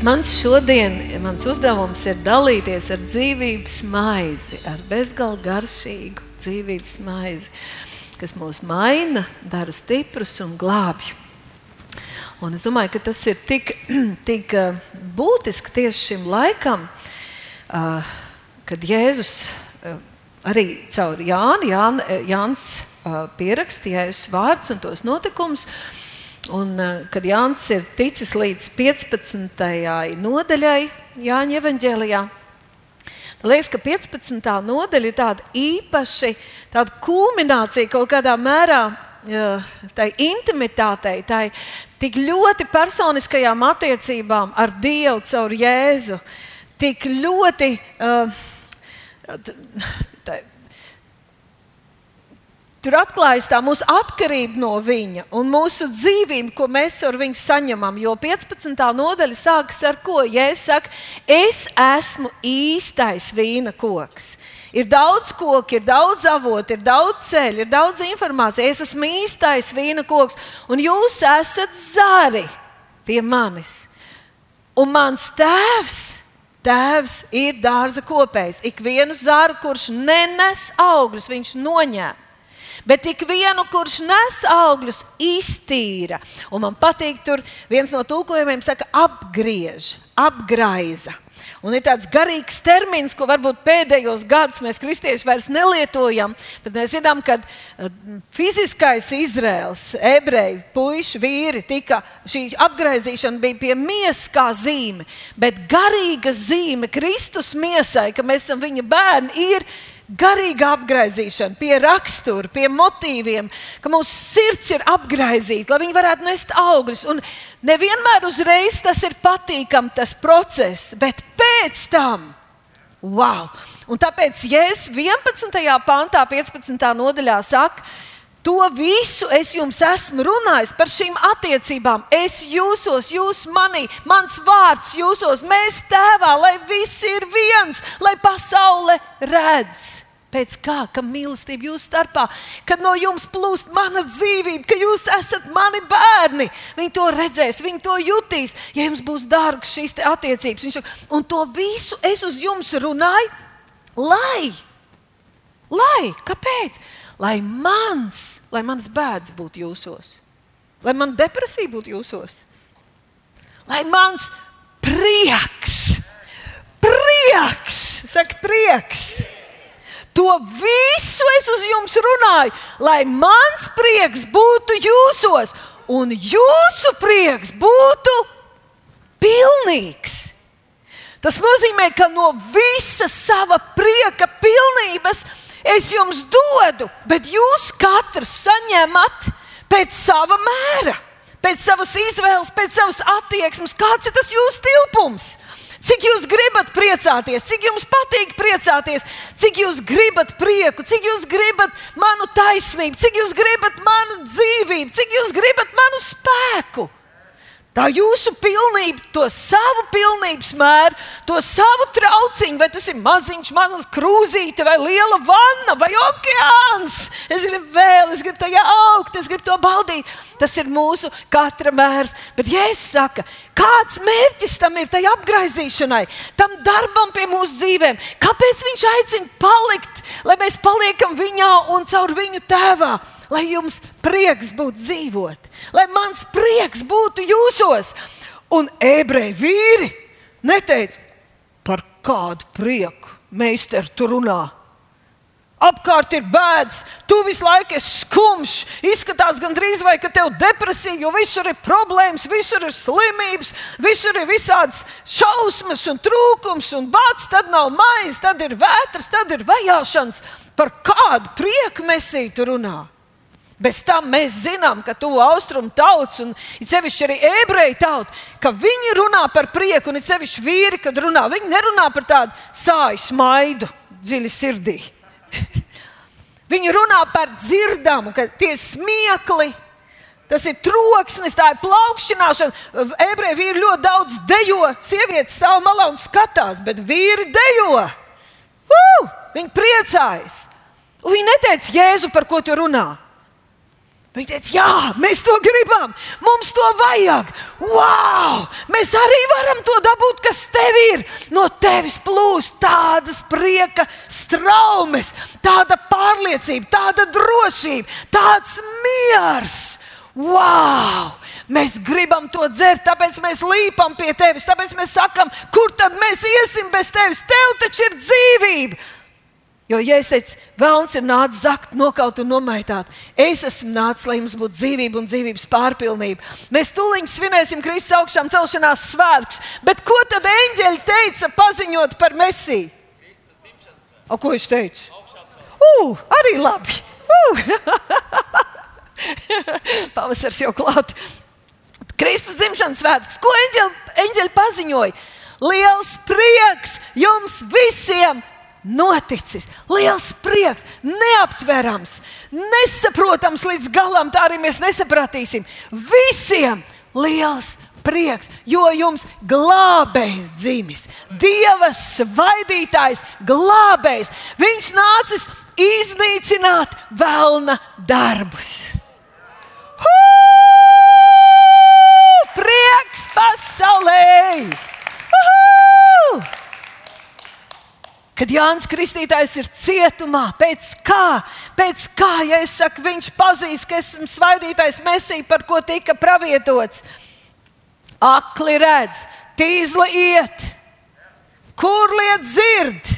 Mans šodien, mans uzdevums ir dalīties ar dzīvības maizi, ar bezgalīgi garšīgu dzīvības maizi, kas mūs maina, dara stiprus un glābj. Un es domāju, ka tas ir tik, tik uh, būtiski tieši šim laikam, uh, kad Jēzus uh, arī caur Jānu, Jān, Jānis pierakstīja Jēzus vārdus un tos notikumus. Un, kad Jānis ir ticis līdz 15. nodaļai Jāņa evanģēlijā, tad liekas, ka 15. nodaļa ir tāda īpaši tāda kulminācija kaut kādā mērā tai intimitātei, tai tik ļoti personiskajām attiecībām ar Dievu caur Jēzu, tik ļoti. Uh, Tur atklājas tā mūsu atkarība no viņa un mūsu dzīvība, ko mēs ar viņu saņemam. Jo 15. nodaļa sākas ar ko? Ja es saku, es esmu īstais vīna koks. Ir daudz koku, ir daudz avotu, ir daudz ceļu, ir daudz informācijas. Es esmu īstais vīna koks, un jūs esat zari pie manis. Un mans tēvs, tēvs ir dārza kopējs. Ik vienu zāru, kurš nenes augļus, viņš noņem. Bet ik vienu, kurš nes augļus, iztīra. Un man patīk, tur viens no tulkojumiem saka, apgriež, apgraiza. Un ir tāds garīgs termins, ko varbūt pēdējos gados mēs kristieši vairs nelietojam. Bet mēs zinām, ka eh, fiziskais Izraels, ebreji, puiši, vīri, tika, šī apgaizīšana bija pie miesas kā zīme. Bet garīga zīme Kristus miesai, ka mēs esam viņa bērni, ir garīga apgaizīšana, pie rakstura, pie motīviem, ka mūsu sirds ir apgaizīta, lai viņi varētu nest augļus. Un nevienmēr uzreiz tas ir patīkami, tas process, bet pēc tam. Wow! Un tāpēc Jēzus 11. pantā, 15. nodaļā saka, To visu es jums esmu runājis par šīm attiecībām. Es jūsos, jūs manī, mans vārds jūsos, mēs tēvā, lai viss ir viens, lai pasaule redz. Pēc kā, ka mīlestība jūsu starpā, kad no jums plūst mana dzīvība, ka jūs esat mani bērni. Viņi to redzēs, viņi to jutīs, ja jums būs dārgas šīs attiecības. Viņš, un to visu es uz jums runāju, lai, lai, kāpēc? Lai mans, lai mans bērns būtu jūsos, lai man depresija būtu jūsos, lai mans prieks, prieks, saka, prieks. To visu es uz jums runāju, lai mans prieks būtu jūsos, un jūsu prieks būtu pilnīgs. Tas nozīmē, ka no visas sava prieka pilnības es jums dodu, bet jūs katrs saņemat pēc sava mēra, pēc savas izvēles, pēc savas attieksmes. Kāds ir tas jūsu tilpums? Cik jūs gribat priecāties, cik jums patīk priecāties, cik jūs gribat prieku, cik jūs gribat manu taisnību, cik jūs gribat manu dzīvību, cik jūs gribat manu spēku. Tā jūsu pilnība, to savu pilnības mēru, to savu trauciņu, vai tas ir maziņš, manas krūzīte, vai liela vanna, vai okeāns. Es gribu vēl, es gribu tajā augt, es gribu to baudīt. Tas ir mūsu katra mērs. Bet Jēzus saka, kāds mērķis tam ir, tai apgaizīšanai, tam darbam pie mūsu dzīvēm? Kāpēc viņš aicina palikt, lai mēs paliekam viņā un caur viņu tēvā? Lai jums prieks būtu dzīvot, lai mans prieks būtu jūsos. Un ebreji vīri neteica, par kādu prieku meistars tur runā. Apkārt ir bēdas, tu visu laiku esi skumjš. Izskatās gandrīz vai ka tev ir depresija, jo visur ir problēmas, visur ir slimības, visur ir visādas šausmas un trūkums, un bācis, tad nav maizes, tad ir vētras, tad ir vajāšanas. Par kādu prieku mēs īstenībā runājam? Bez tam mēs zinām, ka tuvu austrumu tauts, un sevišķi arī ebreju tauta, ka viņi runā par prieku, un sevišķi vīri, kad runā, viņi nerunā par tādu sāļu smaidu dziļi sirdī. viņi runā par dzirdamu, ka tie smiekli. Tas ir troksnis, tā ir plaukšanāšana. Ebreji vīri ļoti daudz dejo. Sievietes stāv malā un skatās, bet vīri dejo. Uh, viņi priecājas. Un viņi neteica, Jēzu, par ko tu runā. Viņi teica, jā, mēs to gribam, mums to vajag. Wow! Mēs arī varam to dabūt, kas tev ir. No tevis plūst tādas prieka straumes, tāda pārliecība, tāda drošība, tāds miers. Wow! Mēs gribam to dzert, tāpēc mēs līpam pie tevis, tāpēc mēs sakam, kur tad mēs iesim bez tevis? Tev taču ir dzīvība! Jo, ja es teicu, vēlams ir nācis zakt, nokaut un nomaitāt, es esmu nācis, lai jums būtu dzīvība un dzīvības pārpilnība. Mēs tūlīt svinēsim Kristus augšām celšanās svētkus, bet ko tad eņģeļi teica paziņot par Mesiju? O, ko es teicu? Uh, arī labi! Uh. Pavasars jau klāt. Kristus dzimšanas svētkus. Ko eņģeļi paziņoja? Liels prieks jums visiem! Noticis. Liels prieks, neaptverams, nesaprotams līdz galam, tā arī mēs nesapratīsim. Visiem liels prieks, jo jums glābējs dzimis, Dieva svaidītājs, glābējs. Viņš nācis iznīcināt vēlna darbus. Huu! Prieks pasaulē! Uhu! Kad Jānis Kristītājs ir cietumā, pēc kā, pēc kā, ja es saku, viņš pazīst, ka esmu svaidītais mesija, par ko tika pravietots. Akli redz, tīzli iet, kur liet dzird.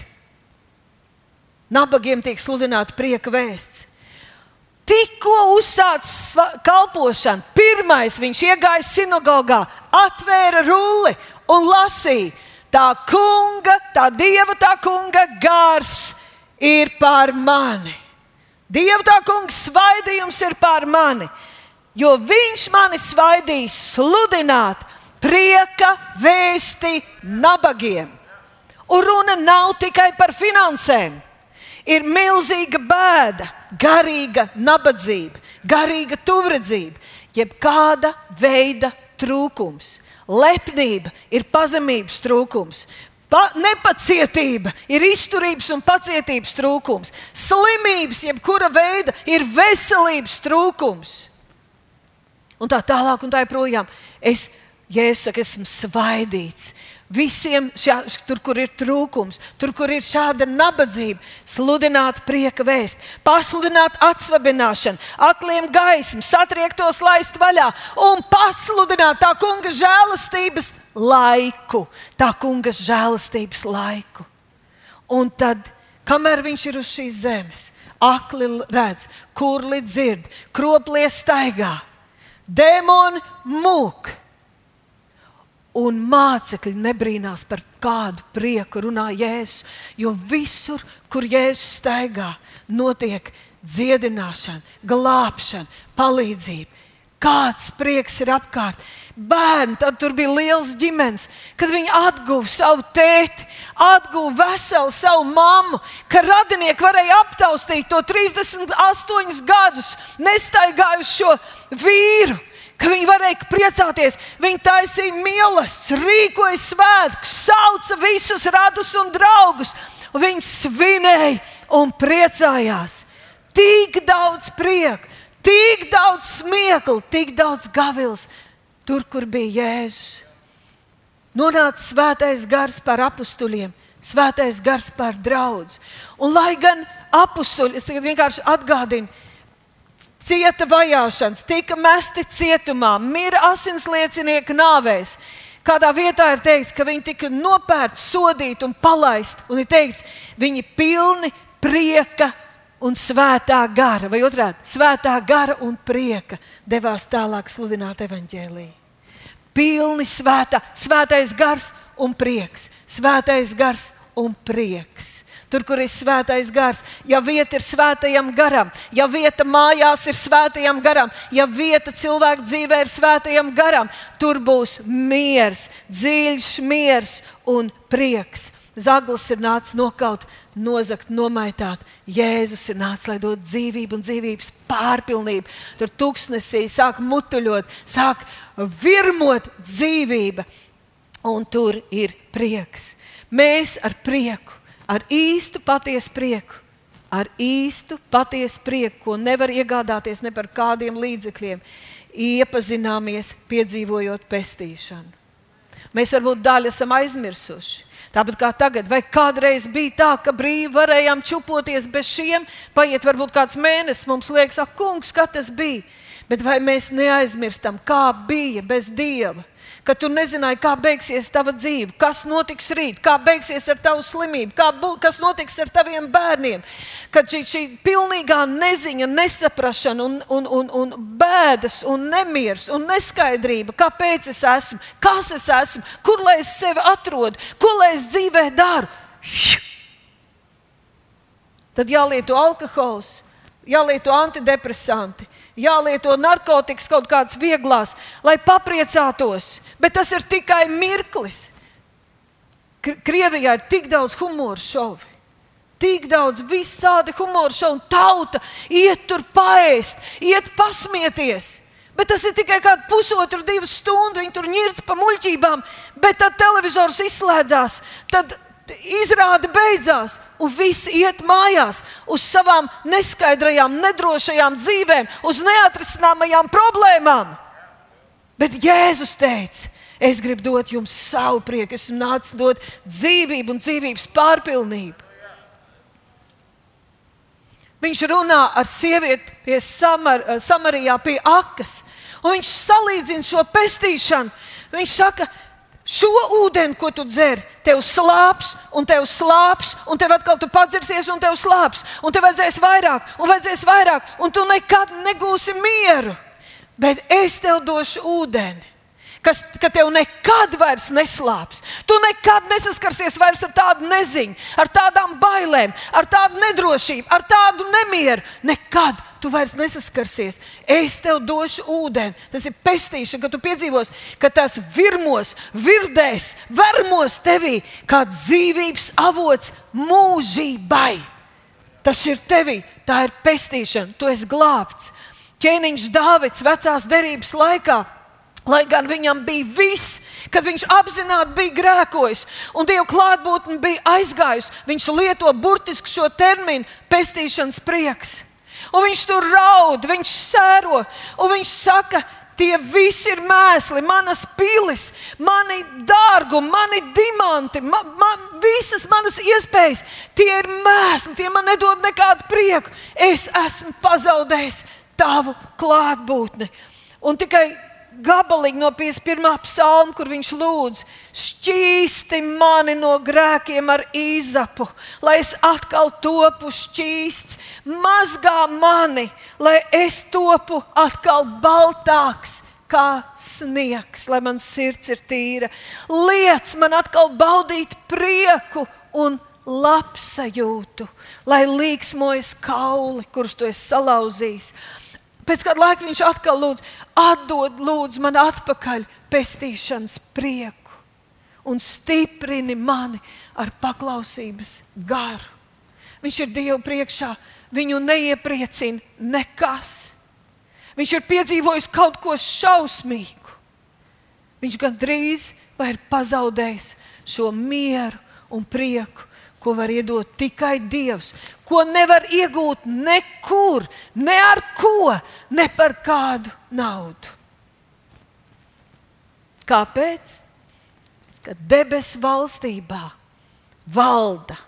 Nabagiem tiek sludināta prieka vēsts. Tikko uzsācis kalpošanu, pirmais viņš iegāja sinagogā, atvēra rulli un lasīja tā kunga, tā dieva, tā kunga gars ir pār mani. Dieva tā kunga svaidījums ir pār mani, jo viņš mani svaidīs sludināt prieka vēsti nabagiem. Un runa nav tikai par finansēm. Ir milzīga bēda, garīga nabadzība, garīga tuvredzība, jeb kāda veida trūkums. Lepnība ir pazemības trūkums. Pa, nepacietība ir izturības un pacietības trūkums. Slimības, jebkura veida, ir veselības trūkums. Un tā tālāk, un tā joprojām. Es, ja es saku, esmu svaidīts, Visiem, šā, tur, kur ir trūkums, tur, kur ir šāda nabadzība, sludināt prieka vēst, pasludināt atsvabināšanu, akliem gaismu, satriektos laist vaļā un pasludināt tā kunga žēlastības laiku. Tā kunga žēlastības laiku. Un tad, kamēr viņš ir uz šīs zemes, akli redz, kurli dzird, kroplie staigā, demoni mūk Un mācekļi nebrīnās par kādu prieku runā Jēzus, jo visur, kur Jēzus staigā, notiek dziedināšana, glābšana, palīdzība. Kāds prieks ir apkārt. Bērni, tad tur bija liels ģimenes, kad viņi atguva savu tēti, atguva veselu savu mammu, ka radinieki varēja aptaustīt to 38 gadus nestaigājušo vīru ka viņi varēja priecāties. Viņi taisīja mīlestības, rīkoja svētkus, sauca visus radus un draugus. Un viņi svinēja un priecājās. Tik daudz prieka, tik daudz smieklu, tik daudz gavils tur, kur bija Jēzus. Nonāca svētais gars par apstuļiem, svētais gars par draugu. Un lai gan apstuļi, es vienkārši atgādinu, cieta vajāšanas, tika mesti cietumā, mira asinsliecinieka nāvēs. Kādā vietā ir teikts, ka viņi tika nopērti, sodīti un palaisti. Un ir teikts, viņi pilni prieka un svētā gara, vai otrādi - svētā gara un prieka devās tālāk sludināt evaņģēlīju. Pilni svētā, svētais gars un prieks, svētais gars un prieks tur, kur ir svētais gars. Ja vieta ir svētajam garam, ja vieta mājās ir svētajam garam, ja vieta cilvēka dzīvē ir svētajam garam, tur būs miers, dziļš miers un prieks. Zaglis ir nācis nokaut, nozagt, nomaitāt. Jēzus ir nācis, lai dotu dzīvību un dzīvības pārpilnību. Tur tuksnesī sāk mutuļot, sāk virmot dzīvība, un tur ir prieks. Mēs ar prieku ar īstu patiesu prieku ar īstu, patiesu prieku, ko nevar iegādāties ne par kādiem līdzekļiem, iepazināmies, piedzīvojot pestīšanu. Mēs varbūt daļu esam aizmirsuši. Tāpat kā tagad, vai kādreiz bija tā, ka brīvi varējām čupoties bez šiem, paiet varbūt kāds mēnesis, mums liekas, ak, kungs, kā tas bija. Bet vai mēs neaizmirstam, kā bija bez Dieva? Kad tu nezināji, kā beigsies tava dzīve, kas notiks rīt, kā beigsies ar tavu slimību, bū, kas notiks ar taviem bērniem. Kad šī, šī pilnīgā neziņa, nesaprašana, un, un, un, un bēdas, un nemieris un neskaidrība, kāpēc es esmu, kas es esmu, kur lai es sevi atrodu, ko lai es dzīvē daru. Tad jālieto alkohols, jālieto antidepresanti, jālieto narkotikas kaut kādas vieglas, lai papriecātos. Bet tas ir tikai mirklis. Krievijā ir tik daudz humora šovu. Tik daudz visādi humora šovu, un tauta iet tur paēst, iet pasmieties. Bet tas ir tikai kāda pusotra, divas stundas. Viņi tur ņirts pa muļķībām, bet tad televizors izslēdzās. Tad izrāde beidzās, un visi iet mājās uz savām neskaidrajām, nedrošajām dzīvēm, uz neatrisināmajām problēmām. Bet Jēzus teica, es gribu dot jums savu prieku, esmu nācis dot dzīvību un dzīvības pārpilnību. Viņš runā ar sievieti pie Samar, Samarijā, pie akas, un viņš salīdzina šo pestīšanu. Viņš saka, Šo ūdeni, ko tu dzer, tev slāps, un tev slāps, un tev atkal tu padzersies, un tev slāps, un tev vajadzēs vairāk, un vajadzēs vairāk, un tu nekad negūsi mieru. Bet es tev došu ūdeni, kas, ka tev nekad vairs neslāps. Tu nekad nesaskarsies vairs ar tādu neziņu, ar tādām bailēm, ar tādu nedrošību, ar tādu nemieru. Nekad tu vairs nesaskarsies. Es tev došu ūdeni. Tas ir pestīšana, ka tu piedzīvos, ka tas virmos, virdēs, vermos tevī kā dzīvības avots mūžībai. Tas ir tevī, tā ir pestīšana, tu esi glābts. Ķēniņš Dāvids vecās derības laikā. Lai gan viņam bija viss, kad viņš apzināti bija grēkojis un Dieva klātbūtne bija aizgājusi, viņš lieto burtiski šo terminu pestīšanas prieks. Un viņš tur raud, viņš sēro, un viņš saka, tie visi ir mēsli, manas pilis, mani dārgumi, mani diamanti, ma, ma, visas manas iespējas. Tie ir mēsli, tie man nedod nekādu prieku. Es esmu pazaudējis tavu klātbūtni. Un tikai gabalīgi no 51. psalma, kur viņš lūdz, šķīsti mani no grēkiem ar īzapu, lai es atkal topu šķīsts, mazgā mani, lai es topu atkal baltāks. Kā sniegs, lai man sirds ir tīra, liec man atkal baudīt prieku un labsajūtu, lai līksmojas kauli, kurus tu esi salauzījis, Pēc kāda laika viņš atkal lūdz, atdod lūdzu man atpakaļ pestīšanas prieku un stiprini mani ar paklausības garu. Viņš ir Dievu priekšā, viņu neiepriecina nekas. Viņš ir piedzīvojis kaut ko šausmīgu. Viņš gandrīz vai ir pazaudējis šo mieru un prieku, ko var iedot tikai Dievs, ko nevar iegūt nekur, ne ar ko, ne par kādu naudu. Kāpēc? Ka debesu valstībā valda.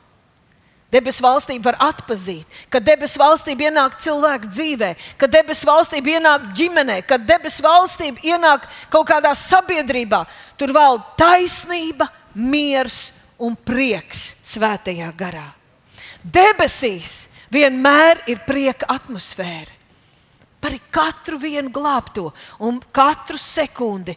Debesu valstība var atpazīt, ka debesu valstība ienāk cilvēka dzīvē, ka debesu valstība ienāk ģimenē, ka debesu valstība ienāk kaut kādā sabiedrībā. Tur valda taisnība, miers un prieks svētajā garā. Debesīs vienmēr ir prieka atmosfēra. Par katru vienu glābto un katru sekundi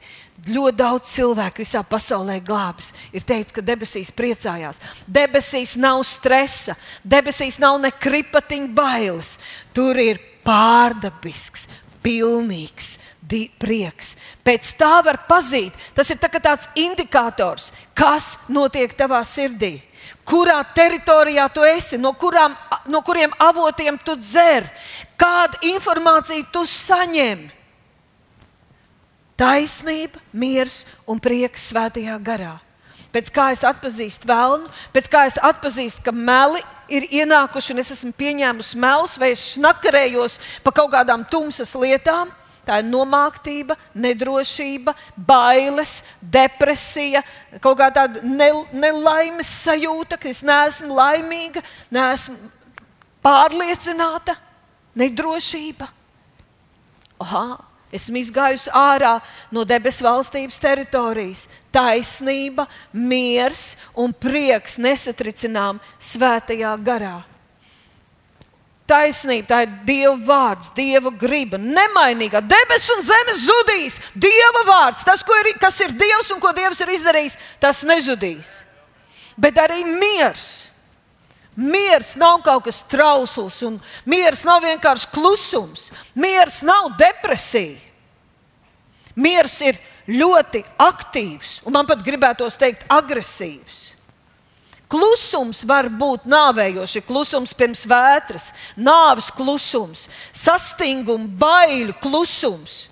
ļoti daudz cilvēku visā pasaulē glābs. Ir teikts, ka debesīs priecājās. Debesīs nav stresa, debesīs nav ne kripatiņa bailes. Tur ir pārdabisks, pilnīgs prieks. Pēc tā var pazīt, tas ir tā tāds indikators, kas notiek tavā sirdī. Kurā teritorijā tu esi, no, kurām, no kuriem avotiem tu dzer, kādu informāciju tu saņem. Taisnība, miers un prieks svētajā garā. Pēc kā es atpazīstu vēlnu, pēc kā es atpazīstu, ka meli ir ienākuši un es esmu pieņēmusi melus, vai es šnakarējos pa kaut kādām tumsas lietām. Tā ir nomāktība, nedrošība, bailes, depresija, kaut kā tāda nelaimes sajūta, ka es neesmu laimīga, neesmu pārliecināta, nedrošība. Aha, esmu izgājusi ārā no debesu valstības teritorijas. Taisnība, miers un prieks nesatricinām svētajā garā. Taisnība, tā ir Dieva vārds, Dieva griba, nemainīga. Debesis un zeme zudīs. Dieva vārds, tas, ir, kas ir Dievs un ko Dievs ir izdarījis, tas nezudīs. Bet arī miers Miers nav kaut kas trausls, un miers nav vienkārši klusums. Miers nav depresija. Miers ir ļoti aktīvs, un man pat gribētos teikt, agresīvs. Klusums var būt nāvējošs, klusums pirms vētras, nāves klusums, sastinguma, baiļu klusums.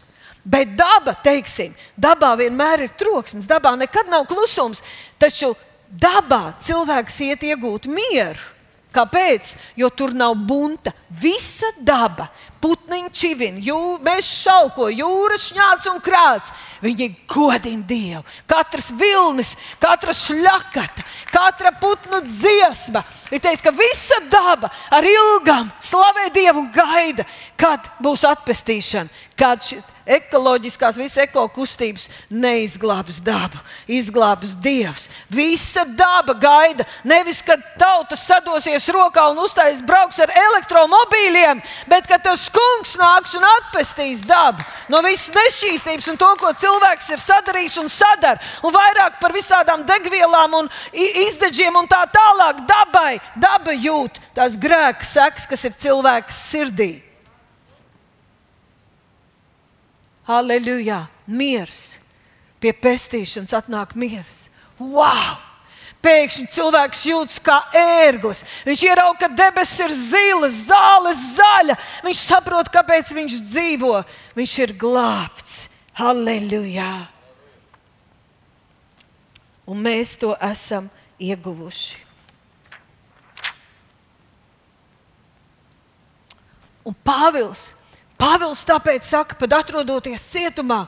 Bet daba, teiksim, dabā vienmēr ir troksnis, dabā nekad nav klusums. Taču dabā cilvēks iet iegūt mieru. Kāpēc? Jo tur nav bunta. Visa daba, putniņš čivina, jū, mēs šalko, jūras šņāts un krāts. Viņi godina Dievu. Katrs vilnis, katra šļakata, katra putnu dziesma. Ir teiks, ka visa daba ar ilgām slavē Dievu un gaida, kad būs atpestīšana. Kad šī, ekoloģiskās, visas ekokustības neizglābs dabu, izglābs Dievs. Visa daba gaida. Nevis, kad tauta sadosies rokā un uztais brauks ar elektromobīļiem, bet kad tas kungs nāks un atpestīs dabu no visas nešķīstības un to, ko cilvēks ir sadarījis un sadara, un vairāk par visādām degvielām un izdeģiem un tā tālāk. Dabai, daba jūt tās grēka sekas, kas ir cilvēka sirdī. Halleluja! Miers! Pie pestīšanas atnāk miers. Wow! Pēkšņi cilvēks jūtas kā ērglis. Viņš ierauga, ka debesis ir zilas, zāles zaļa. Viņš saprot, kāpēc viņš dzīvo. Viņš ir glābts. Halleluja! Un mēs to esam ieguvuši. Un Pāvils Pāvils tāpēc saka, pat atrodoties cietumā,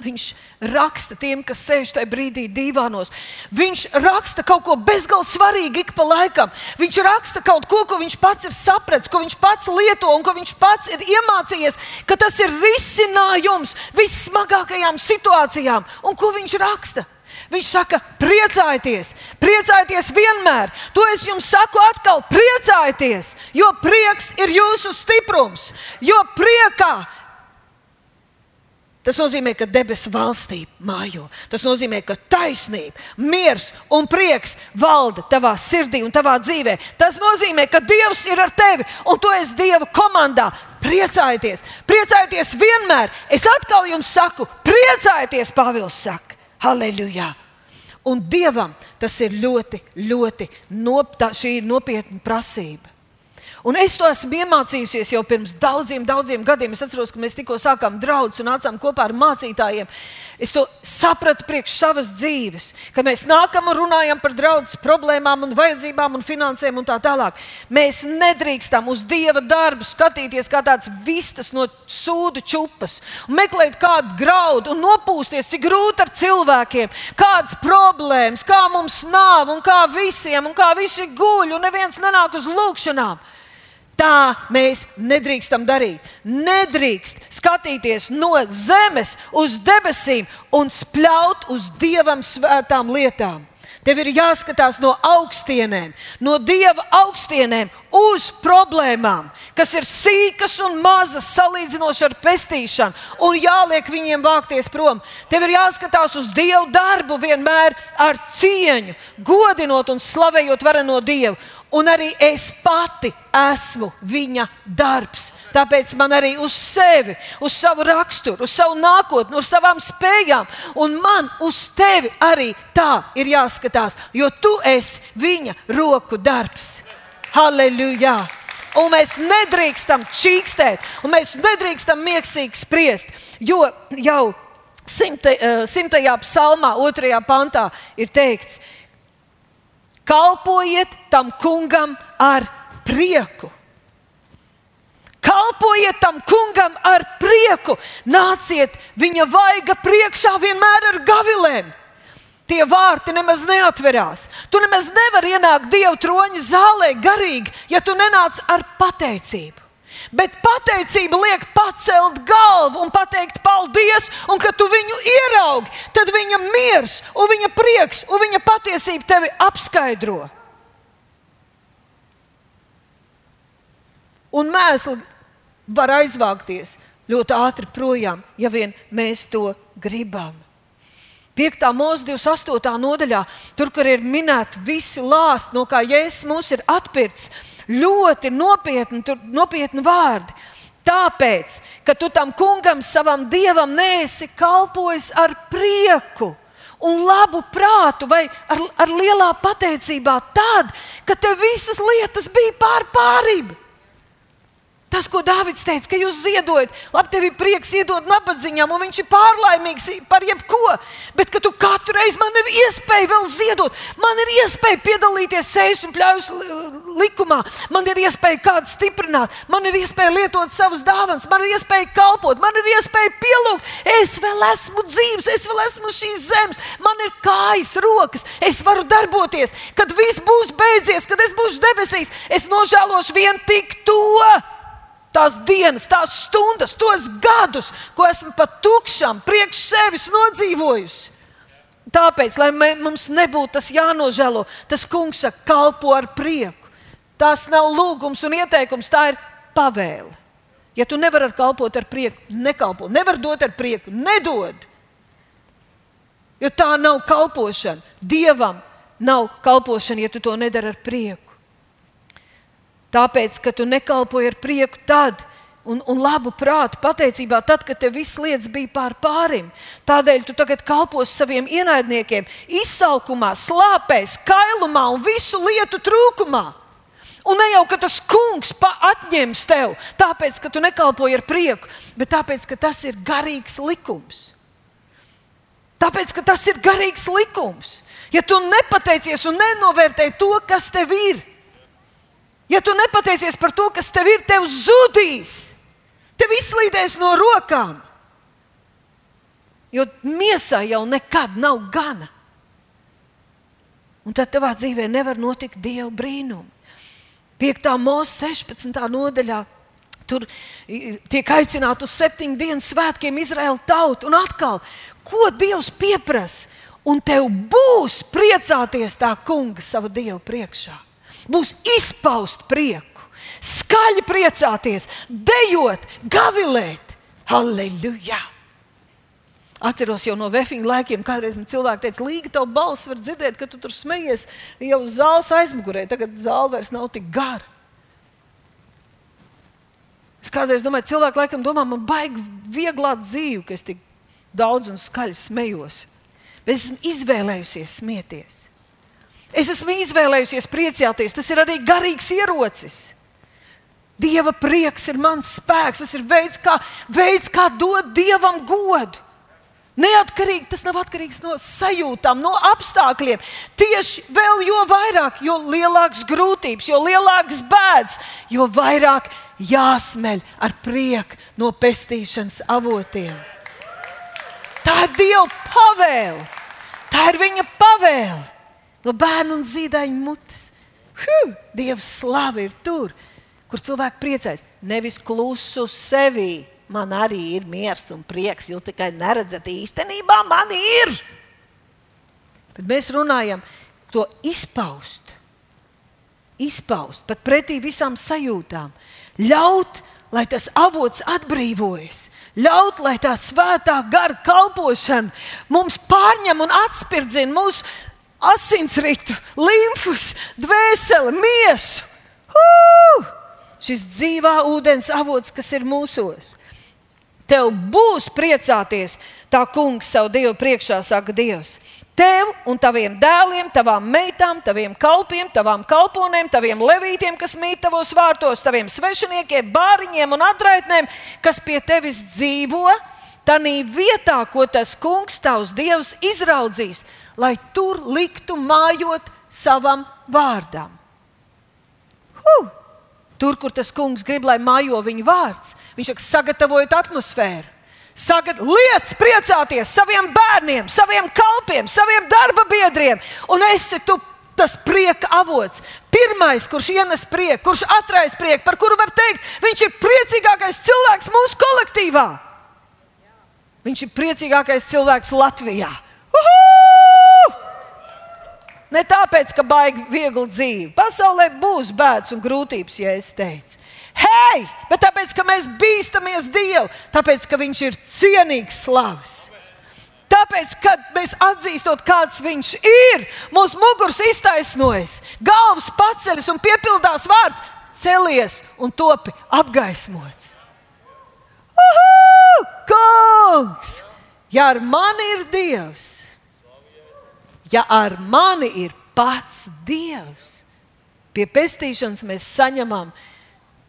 Viņš raksta tiem, kas sēž tajā brīdī divānos. Viņš raksta kaut ko bezgalīgi svarīgu ik pa laikam. Viņš raksta kaut ko, ko viņš pats ir sapratis, ko viņš pats lieto un ko viņš pats ir iemācījies, ka tas ir risinājums vissmagākajām situācijām. Un ko viņš raksta? Viņš saka, priecājieties, priecājieties vienmēr. To es jums saku atkal, priecājieties, jo prieks ir jūsu stiprums. Jo priekā Tas nozīmē, ka debesu valstība mājo. Tas nozīmē, ka taisnība, miers un prieks valda tavā sirdī un tavā dzīvē. Tas nozīmē, ka Dievs ir ar tevi un tu esi Dieva komandā. Priecājieties, priecājieties vienmēr. Es atkal jums saku, priecājieties, Pāvils saka. Halleluja! Un Dievam tas ir ļoti, ļoti nop, tā, nopietna prasība. Un es to esmu iemācījusies jau pirms daudziem, daudziem gadiem. Es atceros, ka mēs tikko sākām draugus un nācām kopā ar mācītājiem. Es to sapratu priekš savas dzīves, ka mēs nākam un runājam par draudzes problēmām, un vajadzībām un finansēm un tā tālāk. Mēs nedrīkstam uz dieva darbu skatīties kā tāds vistas no sūdu čupas, meklēt kādu graudu un nopūsties, cik grūti ar cilvēkiem, kādas problēmas, kā mums nav un kā visiem, un kā visi guļ, un neviens nenāk uz lūgšanām. Tā mēs nedrīkstam darīt. Nedrīkst skatīties no zemes uz debesīm un spļaut uz dievam svētām lietām. Tev ir jāskatās no augstienēm, no dieva augstienēm uz problēmām, kas ir sīkas un mazas salīdzinoši ar pestīšanu, un jāliek viņiem vākties prom. Tev ir jāskatās uz dievu darbu vienmēr ar cieņu, godinot un slavējot vareno dievu. Un arī es pati esmu viņa darbs. Tāpēc man arī uz sevi, uz savu raksturu, uz savu nākotni, uz savām spējām, un man uz tevi arī tā ir jāskatās, jo tu esi viņa roku darbs. Halleluja! Un mēs nedrīkstam čīkstēt, un mēs nedrīkstam miegsīgi spriest, jo jau uh, simtajā psalmā, otrajā pantā ir teikts, kalpojiet tam kungam ar prieku. Kalpojiet tam kungam ar prieku, nāciet viņa vaiga priekšā vienmēr ar gavilēm. Tie vārti nemaz neatverās. Tu nemaz nevari ienākt Dieva troņa zālē garīgi, ja tu nenāc ar pateicību. Bet pateicība liek pacelt galvu un pateikt paldies, un kad tu viņu ieraugi, tad viņa miers, un viņa prieks un viņa patiesība tevi apskaidro. Un mēsli var aizvākties ļoti ātri projām, ja vien mēs to gribam. 5. mūža 28. nodaļā, tur, kur ir minēti visi lāsti, no kā Jēzus mūs ir atpircis, ļoti nopietni, tur, nopietni vārdi. Tāpēc, ka tu tam kungam, savam dievam, nesi kalpojis ar prieku un labu prātu, vai ar, ar lielā pateicībā, tad, kad tev visas lietas bija pār pārību. Tas, ko Dārvids teica, ka jūs ziedojat, labi, tev ir prieks iedot nabadzīgam, un viņš ir pārlaimīgs par jebko. Bet tu katru reizi man ir iespēja vēl ziedot, man ir iespēja piedalīties sejas un pļaujas likumā, man ir iespēja kādu stiprināt, man ir iespēja lietot savus dāvanas, man ir iespēja kalpot, man ir iespēja pielūgt. Es vēl esmu dzīves, es vēl esmu šīs zemes, man ir kājas, rokas, es varu darboties. Kad viss būs beidzies, kad es būšu debesīs, es nožēlošu vien tik to tās dienas, tās stundas, tos gadus, ko esmu pat tukšam, priekš sevis nodzīvojusi. Tāpēc, lai mums nebūtu tas jānožēlo, tas kungs saka, kalpo ar prieku. Tas nav lūgums un ieteikums, tā ir pavēle. Ja tu nevari ar kalpot ar prieku, nekalpo, nevar dot ar prieku, nedod. Jo tā nav kalpošana. Dievam nav kalpošana, ja tu to nedari ar prieku. Tāpēc, ka tu nekalpoji ar prieku tad, un, un labu prātu pateicībā, tad, kad tev viss lietas bija pār pārim. Tādēļ tu tagad kalposi saviem ienaidniekiem, izsalkumā, slāpēs, kailumā un visu lietu trūkumā. Un ne jau tas kungs atņems tev, tāpēc, ka tu nekalpoji ar prieku, bet tāpēc, ka tas ir garīgs likums. Tāpēc, ka tas ir garīgs likums. Ja tu nepateicies un nenovērtēji to, kas tev ir, Ja tu nepateicies par to, kas tev ir, tev zudīs, tev izslīdēs no rokām. Jo miesā jau nekad nav gana. Un tad tavā dzīvē nevar notikt dieva brīnumi. 5. mūža 16. nodaļā. Tur tiek aicināta uz septiņu dienu svētkiem Izraēla tauta. Un atkal, ko Dievs pieprasa? Un tev būs priecāties tā kunga sava Dieva priekšā būs izpaust prieku, skaļi priecāties, dejot, gavilēt. Halleluja! Atceros jau no Vēfiņa laikiem, kādreiz man cilvēki teica, Līga, tavu balsi var dzirdēt, ka tu tur smejies jau zāles aizmugurē. Tagad zāle vairs nav tik gara. Es kādreiz domāju, cilvēki laikam domā, man baigi vieglāt dzīvi, ka es tik daudz un skaļi smējos. Bet esmu izvēlējusies smieties. Es esmu izvēlējusies priecāties. Tas ir arī garīgs ierocis. Dieva prieks ir mans spēks. Tas ir veids, kā, veids, kā dot dievam godu. Neatkarīgi tas nav atkarīgs no sajūtām, no apstākļiem. Tieši vēl jo vairāk, jo lielākas grūtības, jo lielākas bēdas, jo vairāk jāsmeļ ar prieku no pestīšanas avotiem. Tā ir Dieva pavēle. Tā ir viņa pavēle no bērnu un zīdaiņu mutes. Huh, Dieva slava ir tur, kur cilvēki priecājas. Nevis klusu sevi. Man arī ir miers un prieks. Jūs tikai neredzat īstenībā, man ir. Bet mēs runājam to izpaust. Izpaust pat pretī visām sajūtām. Ļaut, lai tas avots atbrīvojas. Ļaut, lai tā svētā gara kalpošana mums pārņem un atspirdzina mūsu asinsritu, limfus, dvēseli, miesu. Uh! Šis dzīvā ūdens avots, kas ir mūsos. Tev būs priecāties, tā kungs savu dievu priekšā saka Dievs. Tev un taviem dēliem, tavām meitām, taviem kalpiem, tavām kalponēm, taviem levītiem, kas mīt tavos vārtos, taviem svešiniekiem, bāriņiem un atraitnēm, kas pie tevis dzīvo, Tanī vietā, ko tas kungs tavs dievs izraudzīs, lai tur liktu mājot savam vārdam. Huh! Tur, kur tas kungs grib, lai mājo viņa vārds, viņš saka, sagatavojiet atmosfēru. Sagad, liec priecāties saviem bērniem, saviem kalpiem, saviem darba biedriem, un esi tu tas prieka avots. Pirmais, kurš ienes prieku, kurš atraisa prieku, par kuru var teikt, viņš ir priecīgākais cilvēks mūsu kolektīvā. Viņš ir priecīgākais cilvēks Latvijā. Uhu! Ne tāpēc, ka baigi viegli dzīve. Pasaulē būs bēdas un grūtības, ja es teicu. Hei, bet tāpēc, ka mēs bīstamies Dievu, tāpēc, ka Viņš ir cienīgs slavs. Tāpēc, kad mēs atzīstam, kāds viņš ir, mūsu muguras iztaisnojas, galvas paceļas un piepildās vārds, celies un topi apgaismots. Uhu! Kungs! Ja ar mani ir Dievs, ja ar mani ir pats Dievs, pie pestīšanas mēs saņemam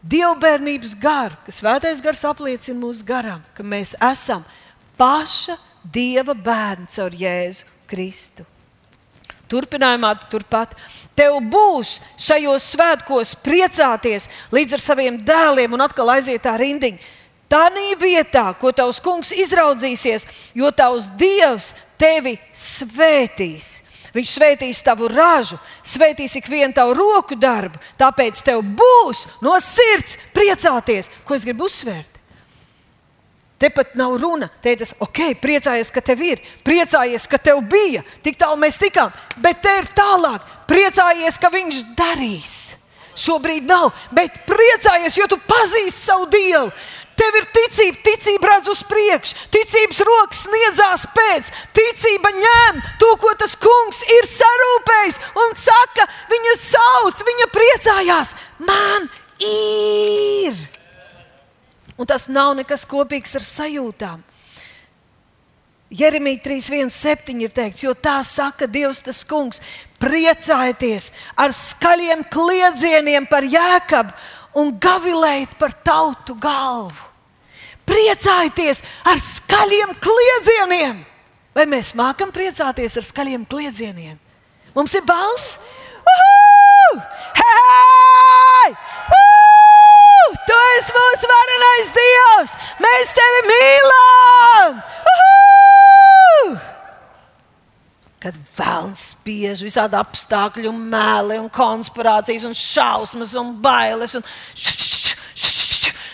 dievbijības garu, kas svētais gars apliecina mūsu garam, ka mēs esam paša Dieva bērns caur Jēzu Kristu. Turpinājumā, turpat tev būs šajos svētkos priecāties līdz ar saviem dēliem un atkal aiziet tā rindiņa. Tā nī vietā, ko tavs kungs izraudzīsies, jo tavs dievs tevi svētīs. Viņš svētīs tavu ražu, svētīs ikvienu tavu roku darbu. Tāpēc tev būs no sirds priecāties, ko es gribu uzsvērt. Te pat nav runa. Teicis, ok, priecājies, ka tev ir, priecājies, ka tev bija, tik tālu mēs tikām, bet te ir tālāk. Priecājies, ka viņš darīs. Šobrīd nav, bet priecājies, jo tu pazīsti savu Dievu. Tev ir ticība, ticība redz uz priekšu, ticības rokas sniedzās pēc, ticība ņem to, ko tas kungs ir sarūpējis un saka, viņa sauc, viņa priecājās. Man ir! Un tas nav nekas kopīgs ar sajūtām. Jeremija 3.1.7 ir teikts, jo tā saka Dievs, tas kungs, priecājieties ar skaļiem kliedzieniem par jēkabu un gavilējiet par tautu galvu. Priecājieties ar skaļiem kliedzieniem! Vai mēs mākam priecāties ar skaļiem kliedzieniem? Mums ir balss! Uhu! Hei! Tu esi mūsu varenais Dievs! Mēs tevi mīlam! Uhu! Kad vēlams spiež visādi apstākļi, un mēli, un konspirācijas, un šausmas, un bailes. Un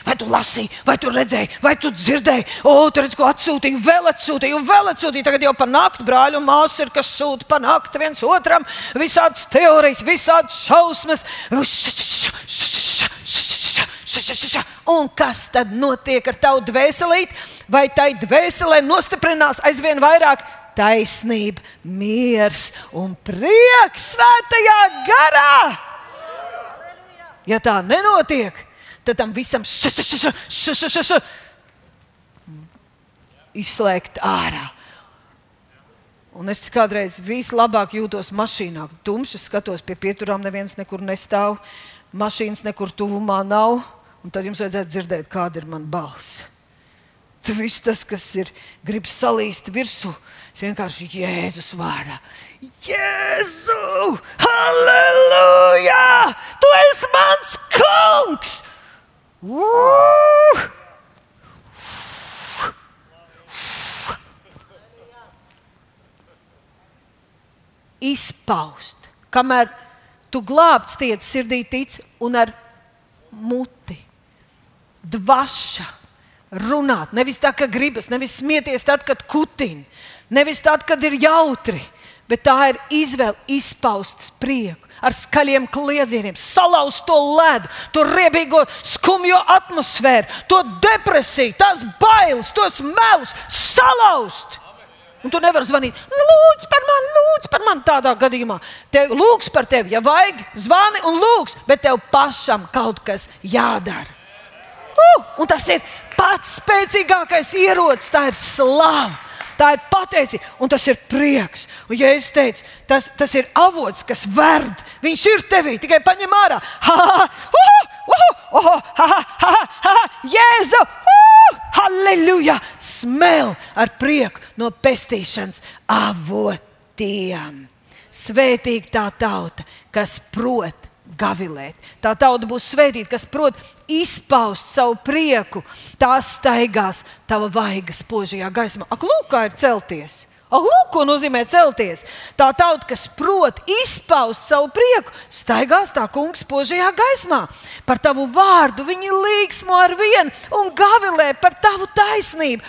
Vai tu lasīji, vai tu redzēji, vai tu dzirdēji, o, tur redz, ko atsūtīju, vēl atsūtīju, un vēl atsūtīju. Tagad jau par nakti brāļu māsu ir, kas sūta par nakti viens otram, visādas teorijas, visādas šausmas. Un kas tad notiek ar tavu dvēselīti? Vai tai dvēselē nostiprinās aizvien vairāk taisnība, miers un prieks svētajā garā? Ja tā nenotiek, tad tam visam izslēgt ārā. Un es kādreiz vislabāk jūtos mašīnā. Tumšs skatos pie pieturām, neviens nekur nestāv, mašīnas nekur tuvumā nav. Un tad jums vajadzētu dzirdēt, kāda ir mana balss. Tas viss, tas, kas ir, grib salīst virsū, es vienkārši Jēzus vārdā. Jēzu! Halleluja! Tu esi mans kungs! Izpaust, kamēr tu glābts tiec sirdī tic un ar muti. Dvaša runāt, nevis tā, ka gribas, nevis smieties tad, kad kutin, nevis tad, kad ir jautri, bet tā ir izvēle izpaust prieku ar skaļiem kliedzieniem, salauzt to ledu, to riebīgo, skumjo atmosfēru, to depresiju, tās bailes, tos melus salauzt. Un tu nevari zvanīt, lūdzu par mani, lūdzu par mani tādā gadījumā. Tev lūgs par tevi, ja vajag, zvani un lūgs, bet tev pašam kaut kas jādara. Uh, un tas ir pats spēcīgākais ierocis, tā ir slava tā ir pateicība un tas ir prieks. Un, ja es teicu, tas, tas ir avots, kas verd, viņš ir tevī, tikai paņem ārā. Ha, ha, uh, uh, uh, ha, ha, ha, ha, Jēzu! Uh! Halleluja! Smēl ar prieku no pestīšanas avotiem. Svētīga tā tauta, kas prot gavilēt. Tā tauta būs svētīta, kas prot izpaust savu prieku. Tā staigās tava vaiga spožajā gaismā. Ak, lūk, kā ir celties! Ah, lūk, ko nozīmē celties. Tā tauta, kas prot izpaust savu prieku, staigās tā kungs spožajā gaismā. Par tavu vārdu viņi līgsmo ar vienu un gavilē par tavu taisnību,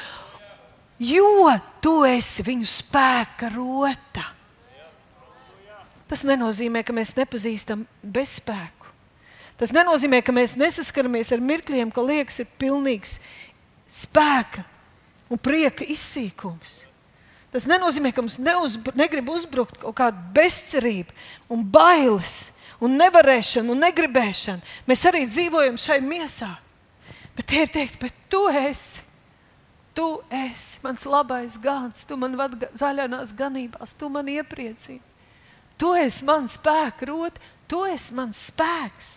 jo tu esi viņu spēka rota. Tas nenozīmē, ka mēs nepazīstam bezspēku. Tas nenozīmē, ka mēs nesaskaramies ar mirkļiem, ka liekas, ir pilnīgs spēka un prieka izsīkums. Tas nenozīmē, ka mums neuzbr negrib uzbrukt kaut kāda bezcerība un bailes un nevarēšana un negribēšana. Mēs arī dzīvojam šai miesā. Bet tie ir teikt, bet tu esi. Tu esi mans labais gans, tu man vadi zaļās ganībās, tu man iepriecini. Tu esi mans spēks, rot, tu esi mans spēks.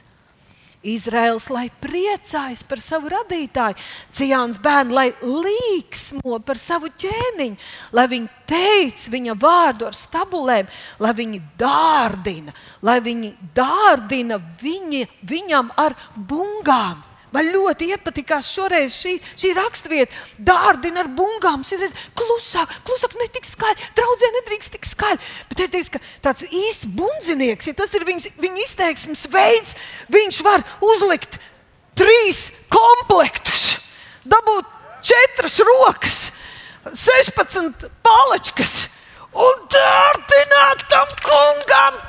Izraels, lai priecājas par savu radītāju, Cijāns bērnu, lai līksmo par savu ķēniņu, lai viņi teic viņa vārdu ar stabulēm, lai viņi dārdina, lai viņi dārdina viņi, viņam ar bungām. Man ļoti iepatikās šoreiz šī, šī raksturvieta. Dārdina ar bungām. Ir klusāk, klusāk, ne tik skaļi. Draudzē nedrīkst tik skaļi. Bet ir teiks, ka tāds īsts bundzinieks, ja tas ir viņas, viņa izteiksmes veids, viņš var uzlikt trīs komplektus, dabūt četras rokas, 16 palačkas un dārdināt tam kungam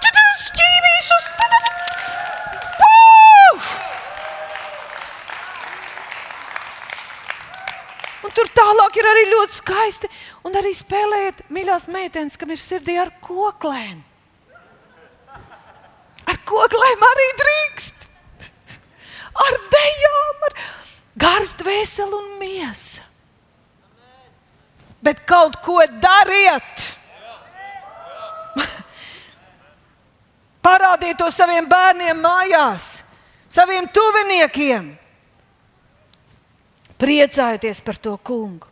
šķīvīšus. Un tur tālāk ir arī ļoti skaisti. Un arī spēlēt mīļās meitenes, kam ir sirdī ar koklēm. Ar koklēm arī drīkst. Ar dejām, ar gars, dvēseli un miesa. Bet kaut ko dariet! Parādiet to saviem bērniem mājās, saviem tuviniekiem Priecājieties par to kungu.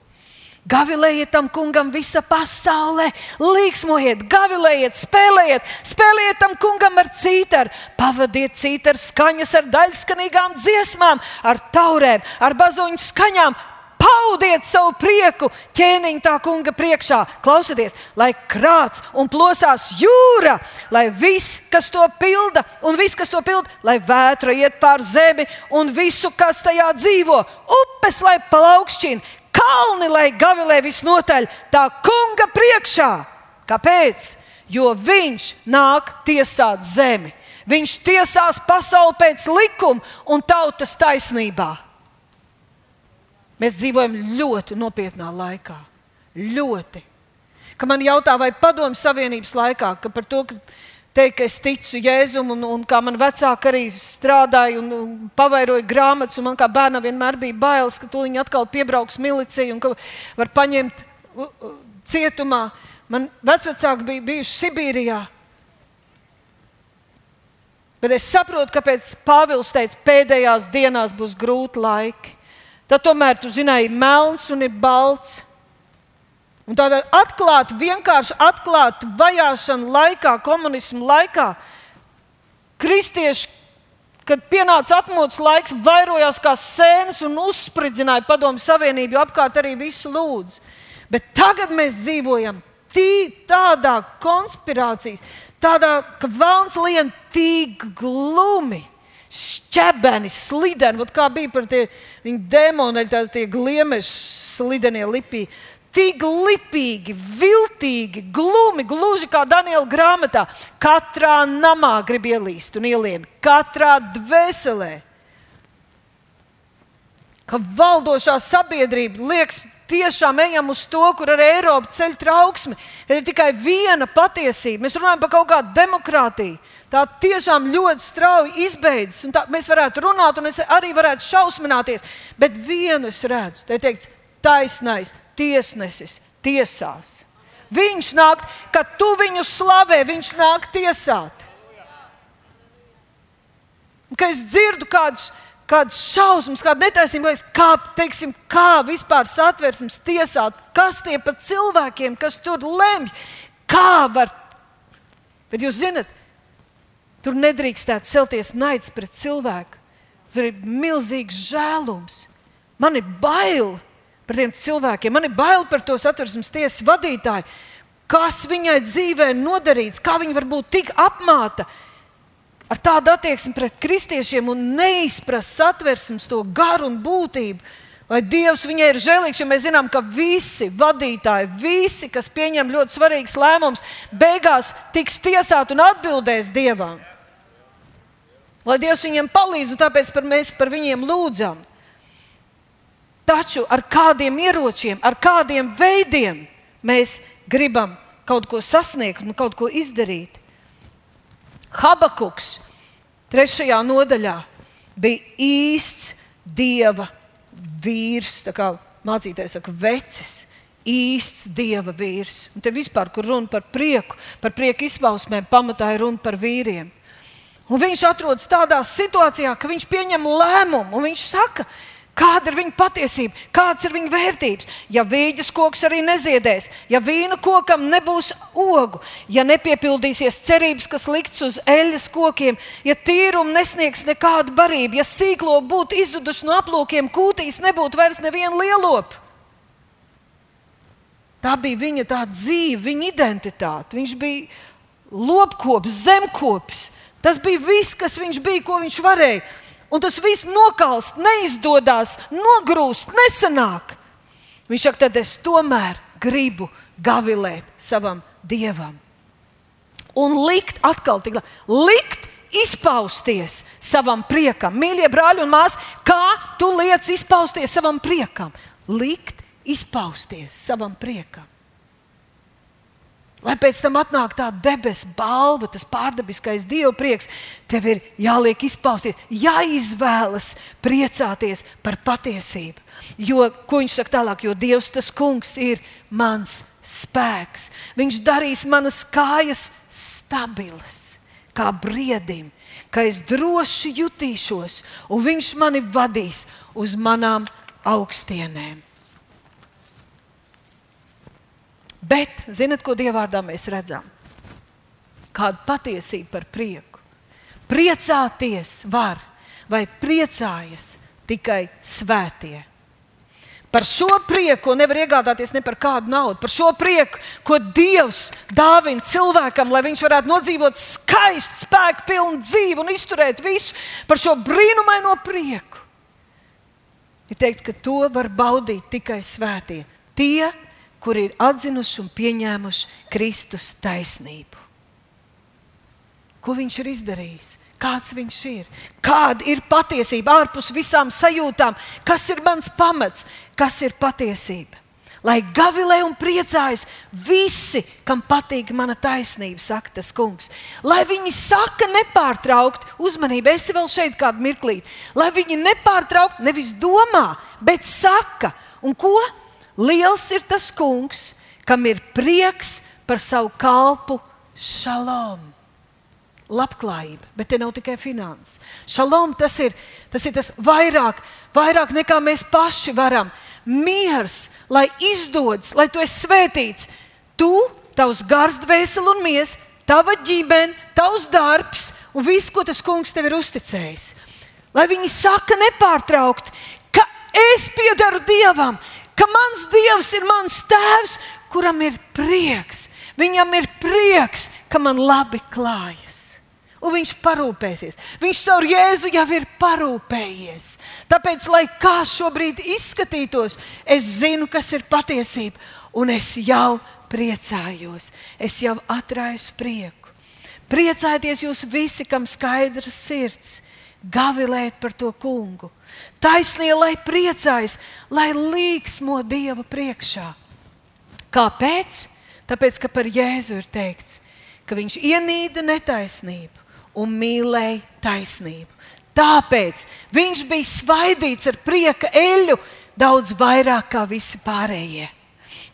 Gavilējiet tam kungam visa pasaule, līksmojiet, gavilējiet, spēlējiet, spēlējiet tam kungam ar cītaru, pavadiet cītaru skaņas ar daļskanīgām dziesmām, ar taurēm, ar bazuņu skaņām, paudiet savu prieku ķēniņa tā kunga priekšā. Klausieties, lai krāts un plosās jūra, lai viss, kas to pilda, un viss, kas to pilda, lai vētra iet pār zemi un visu, kas tajā dzīvo, upes, lai plaukšķina, kalni, lai gavilē visnotaļ tā kunga priekšā. Kāpēc? Jo viņš nāk tiesāt zemi. Viņš tiesās pasauli pēc likuma un tautas taisnībā. Mēs dzīvojam ļoti nopietnā laikā. Ļoti. Kad man jautā, vai padomju Savienības laikā, ka par to, ka teikt, ka es ticu Jēzum, un, un kā man vecāki arī strādāja un, un pavairoja grāmatas, un man kā bērnam vienmēr bija bailes, ka tūlīt atkal piebrauks milicija un ka var paņemt cietumā. Man vecāki bija bijuši Sibīrijā. Bet es saprotu, kāpēc Pāvils teica, ka pēdējās dienās būs grūti laiki. Tad tomēr tu zināji, ir melns un ir balts. Un tādā atklāta, vienkārši atklāta vajāšana laikā, komunismu laikā, kristieši, kad pienāca atmodas laiks, vairojās kā sēnes un uzspridzināja padomju savienību, jo apkārt arī visu lūdzu. Bet tagad mēs dzīvojam tī, tādā konspirācijas, tādā, ka vēlns lien tīk glumi šķebeni, slideni, kā bija par tie demoni, tie gliemeži, slidenie lipī. Tik lipīgi, viltīgi, glumi, gluži kā Daniela grāmatā. Katrā namā grib ielīst un ielien, katrā dvēselē. Ka valdošā sabiedrība liekas, tiešām ejam uz to, kur arī Eiropa ceļ trauksmi. Ir tikai viena patiesība. Mēs runājam par kaut kādu demokrātiju tā tiešām ļoti strauji izbeidzas. Mēs varētu runāt, un es arī varētu šausmināties. Bet vienu es redzu, te teikts, taisnais tiesnesis tiesās. Viņš nāk, kad tu viņu slavē, viņš nāk tiesāt. Un, kad es dzirdu kādus, kādas šausmas, kāda netaisnība, liekas, kā, teiksim, kā vispār satversmes tiesāt, kas tie par cilvēkiem, kas tur lemj, kā var. Bet jūs zinat, tur nedrīkstētu celties naids pret cilvēku. Tur ir milzīgs žēlums. Man ir bail par tiem cilvēkiem, man ir bail par to satversmes tiesas vadītāju. Kas viņai dzīvē nodarīts, kā viņa var būt tik apmāta ar tādu attieksmi pret kristiešiem un neizprast satversmes to garu un būtību. Lai Dievs viņai ir žēlīgs, jo mēs zinām, ka visi vadītāji, visi, kas pieņem ļoti svarīgus lēmumus, beigās tiks tiesāti un atbildēs Dievam. Lai Dievs viņiem palīdz, un tāpēc par mēs par viņiem lūdzam. Taču ar kādiem ieročiem, ar kādiem veidiem mēs gribam kaut ko sasniegt un kaut ko izdarīt. Habakuks trešajā nodaļā bija īsts dieva vīrs, kā mācītājs saka, vecis. Īsts dieva vīrs. Un te vispār, kur runa par prieku, par prieku izpausmēm, pamatā ir runa par vīriem. Un viņš atrodas tādā situācijā, ka viņš pieņem lēmumu, un viņš saka, Kāda ir viņa patiesība, kādas ir viņa vērtības? Ja vīģis koks arī neziedēs, ja vīna kokam nebūs ogu, ja nepiepildīsies cerības, kas likts uz eļļas kokiem, ja tīrumu nesniegs nekādu barību, ja sīklo būtu izzuduši no aplūkiem, kūtīs nebūtu vairs neviena lielopa. Tā bija viņa tā dzīve, viņa identitāte. Viņš bija lopkopis, zemkopis. Tas bija viss, kas viņš bija, ko viņš varēja un tas viss nokalst, neizdodas, nogrūst, nesanāk. Viņš saka, tad es tomēr gribu gavilēt savam dievam. Un likt atkal, tik, likt izpausties savam priekam. Mīļie brāļi un māsas, kā tu liec izpausties savam priekam? Likt izpausties savam priekam. Lai pēc tam atnāk tā debesu balva, tas pārdabiskais dievu prieks, tev ir jāliek izpausties, jāizvēlas priecāties par patiesību. Jo, ko viņš saka tālāk, jo Dievs tas kungs ir mans spēks. Viņš darīs manas kājas stabilas, kā briedim, ka es droši jutīšos, un viņš mani vadīs uz manām augstienēm. Bet, zinot, ko Dievvvārdā mēs redzam? Kāda patiesība par prieku. Priecāties var, vai priecājas tikai svētie. Par šo prieku nevar iegādāties ne par kādu naudu. Par šo prieku, ko Dievs dāvina cilvēkam, lai viņš varētu nodzīvot skaistu, spēku pilnu dzīvi un izturēt visu par šo brīnumaino prieku. Ir teikts, ka to var baudīt tikai svētie. Tie, kuri ir atzinuši un pieņēmuši Kristus taisnību. Ko viņš ir izdarījis? Kāds viņš ir? Kāda ir patiesība ārpus visām sajūtām? Kas ir mans pamats? Kas ir patiesība? Lai gavilē un priecājas visi, kam patīk mana taisnība, saka tas kungs. Lai viņi saka nepārtraukti, uzmanību, es vēl šeit kādu mirklīti, lai viņi nepārtraukti nevis domā, bet saka, un ko? Liels ir tas kungs, kam ir prieks par savu kalpu šalom. Labklājība, bet te nav tikai finanses. Šalom tas ir tas, ir tas vairāk, vairāk nekā mēs paši varam. Miers, lai izdodas, lai tu esi svētīts. Tu, tavs gars, dvēseli un miesa, tava ģimene, tavs darbs un viss, ko tas kungs tev ir uzticējis. Lai viņi saka nepārtraukti, ka es piedaru Dievam, ka mans Dievs ir mans tēvs, kuram ir prieks. Viņam ir prieks, ka man labi klājas. Un viņš parūpēsies. Viņš caur Jēzu jau ir parūpējies. Tāpēc, lai kā šobrīd izskatītos, es zinu, kas ir patiesība, un es jau priecājos. Es jau atrāju prieku. Priecājieties jūs visi, kam skaidrs sirds, gavilēt par to kungu Taisnie, lai priecājas, lai līksmo Dieva priekšā. Kāpēc? Tāpēc, ka par Jēzu ir teikts, ka viņš ienīda netaisnību un mīlēja taisnību. Tāpēc viņš bija svaidīts ar prieka eļu daudz vairāk kā visi pārējie.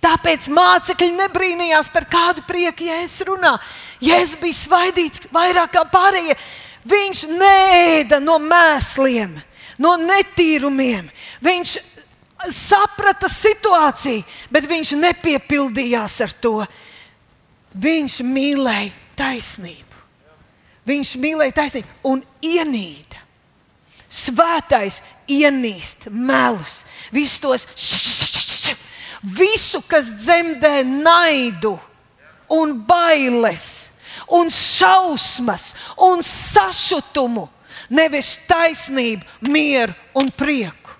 Tāpēc mācekļi nebrīnījās par kādu prieku, ja es runāju. Jēzus bija svaidīts vairāk kā pārējie. Viņš nēda no mēsliem. No netīrumiem. Viņš saprata situāciju, bet viņš nepiepildījās ar to. Viņš mīlēja taisnību. Viņš mīlēja taisnību un ienīda. Svētais ienīst melus, visus tos, visu, kas dzemdē naidu un bailes, un šausmas, un sašutumu, nevis taisnību, mieru un prieku.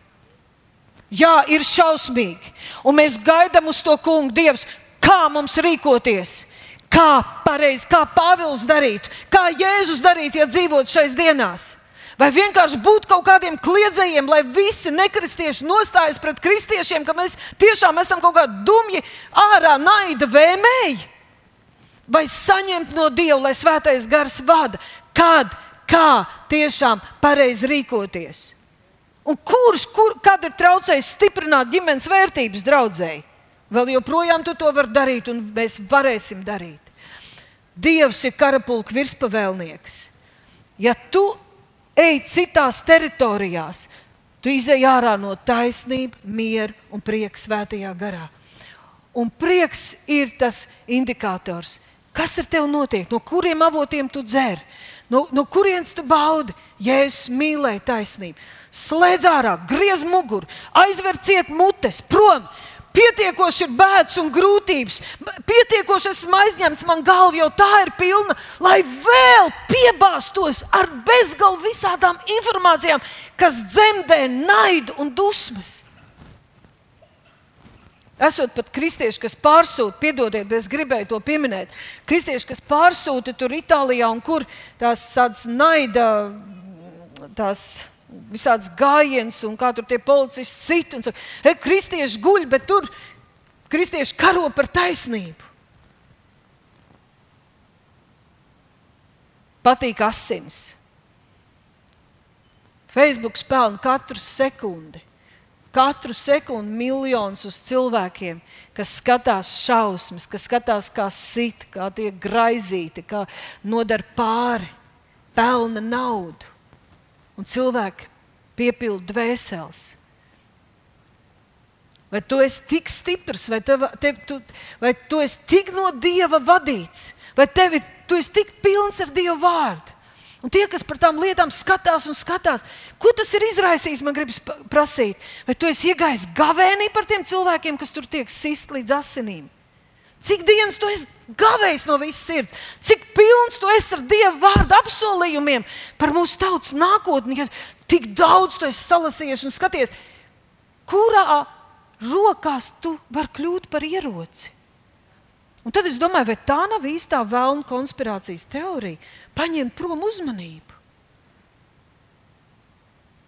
Jā, ir šausmīgi, un mēs gaidām uz to kungu, Dievs, kā mums rīkoties. Kā pareizi, kā Pāvils darītu, kā Jēzus darītu, ja dzīvotu šais dienās. Vai vienkārši būt kaut kādiem kliedzējiem, lai visi nekristieši nostājas pret kristiešiem, ka mēs tiešām esam kaut kādi dumji, ārā naida vēmēji? Vai saņemt no Dieva, lai svētais gars vada, kad, kā tiešām pareizi rīkoties? Un kurš, kur, kad ir traucējis stiprināt ģimenes vērtības draudzēji? Vēl joprojām tu to vari darīt, un mēs varēsim darīt. Dievs ir karapulka virspavēlnieks. Ja tu ej citās teritorijās, tu izej ārā no taisnības, miera un prieka svētajā garā. Un prieks ir tas indikators, kas ar tevi notiek, no kuriem avotiem tu dzer, no, no kurienes tu baudi. Jēzus mīlēja taisnību. Slēdz ārā, griez muguru, aizver ciet mutes, prom. Pietiekoši ir bēdas un grūtības, pietiekoši esmu aizņemts, man galva jau tā ir pilna, lai vēl piebāztos ar bezgalu visādām informācijām, kas dzemdē naidu un dusmas. Esot pat kristieši, kas pārsūta, piedodiet, bet es gribēju to pieminēt. Kristieši, kas pārsūta tur Itālijā un kur tās tādas naida, tās visādas gājienas, un kā tur tie policisti sit un saka, hei, kristieši guļ, bet tur kristieši karo par taisnību. Patīk asins. Facebook pelna katru sekundi. Katru sekundi miljonus uz cilvēkiem, kas skatās šausmas, kas skatās, kā sit, kā tiek graizīti, kā nodara pāri, pelna naudu un cilvēki piepilda dvēseles. Vai tu esi tik stiprs, vai, tev, tev, tu, vai tu esi tik no Dieva vadīts, vai tevi, tu esi tik pilns ar Dieva vārdu? Un tie, kas par tām lietām skatās un skatās, ko tas ir izraisījis, man gribas prasīt, vai tu esi iegājis gavēnī par tiem cilvēkiem, kas tur tiek sist līdz asinīm? Cik dienas tu esi gavējis no visas sirds, cik pilns tu esi ar Dieva vārdu apsolījumiem par mūsu tautas nākotni, ja tik daudz tu esi salasījies un skaties, kurā rokās tu vari kļūt par ieroci. Un tad es domāju, vai tā nav īstā vēlna konspirācijas teorija, paņemt prom uzmanību.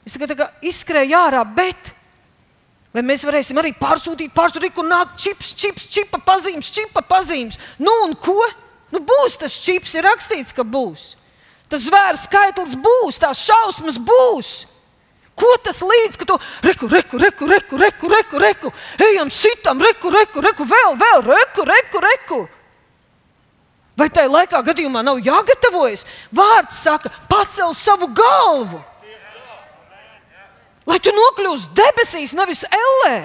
Es tikai izskrēju ārā, bet Vai mēs varēsim arī pārsūtīt, pārsūtīt, kur nāk čips, čips, čipa pazīmes, čipa pazīmes. Nu, un ko? Nu, būs tas čips, ir rakstīts, ka būs. Tas zvērs skaitlis būs, tās šausmas būs. Ko tas līdz, ka tu reku, reku, reku, reku, reku, reku, reku, ejam, sitam, reku, reku, reku, vēl, vēl, reku, reku, reku. Vai tajā laikā gadījumā nav jāgatavojas? Vārds saka, pacel savu galvu lai tu nokļūsi debesīs, nevis ellē.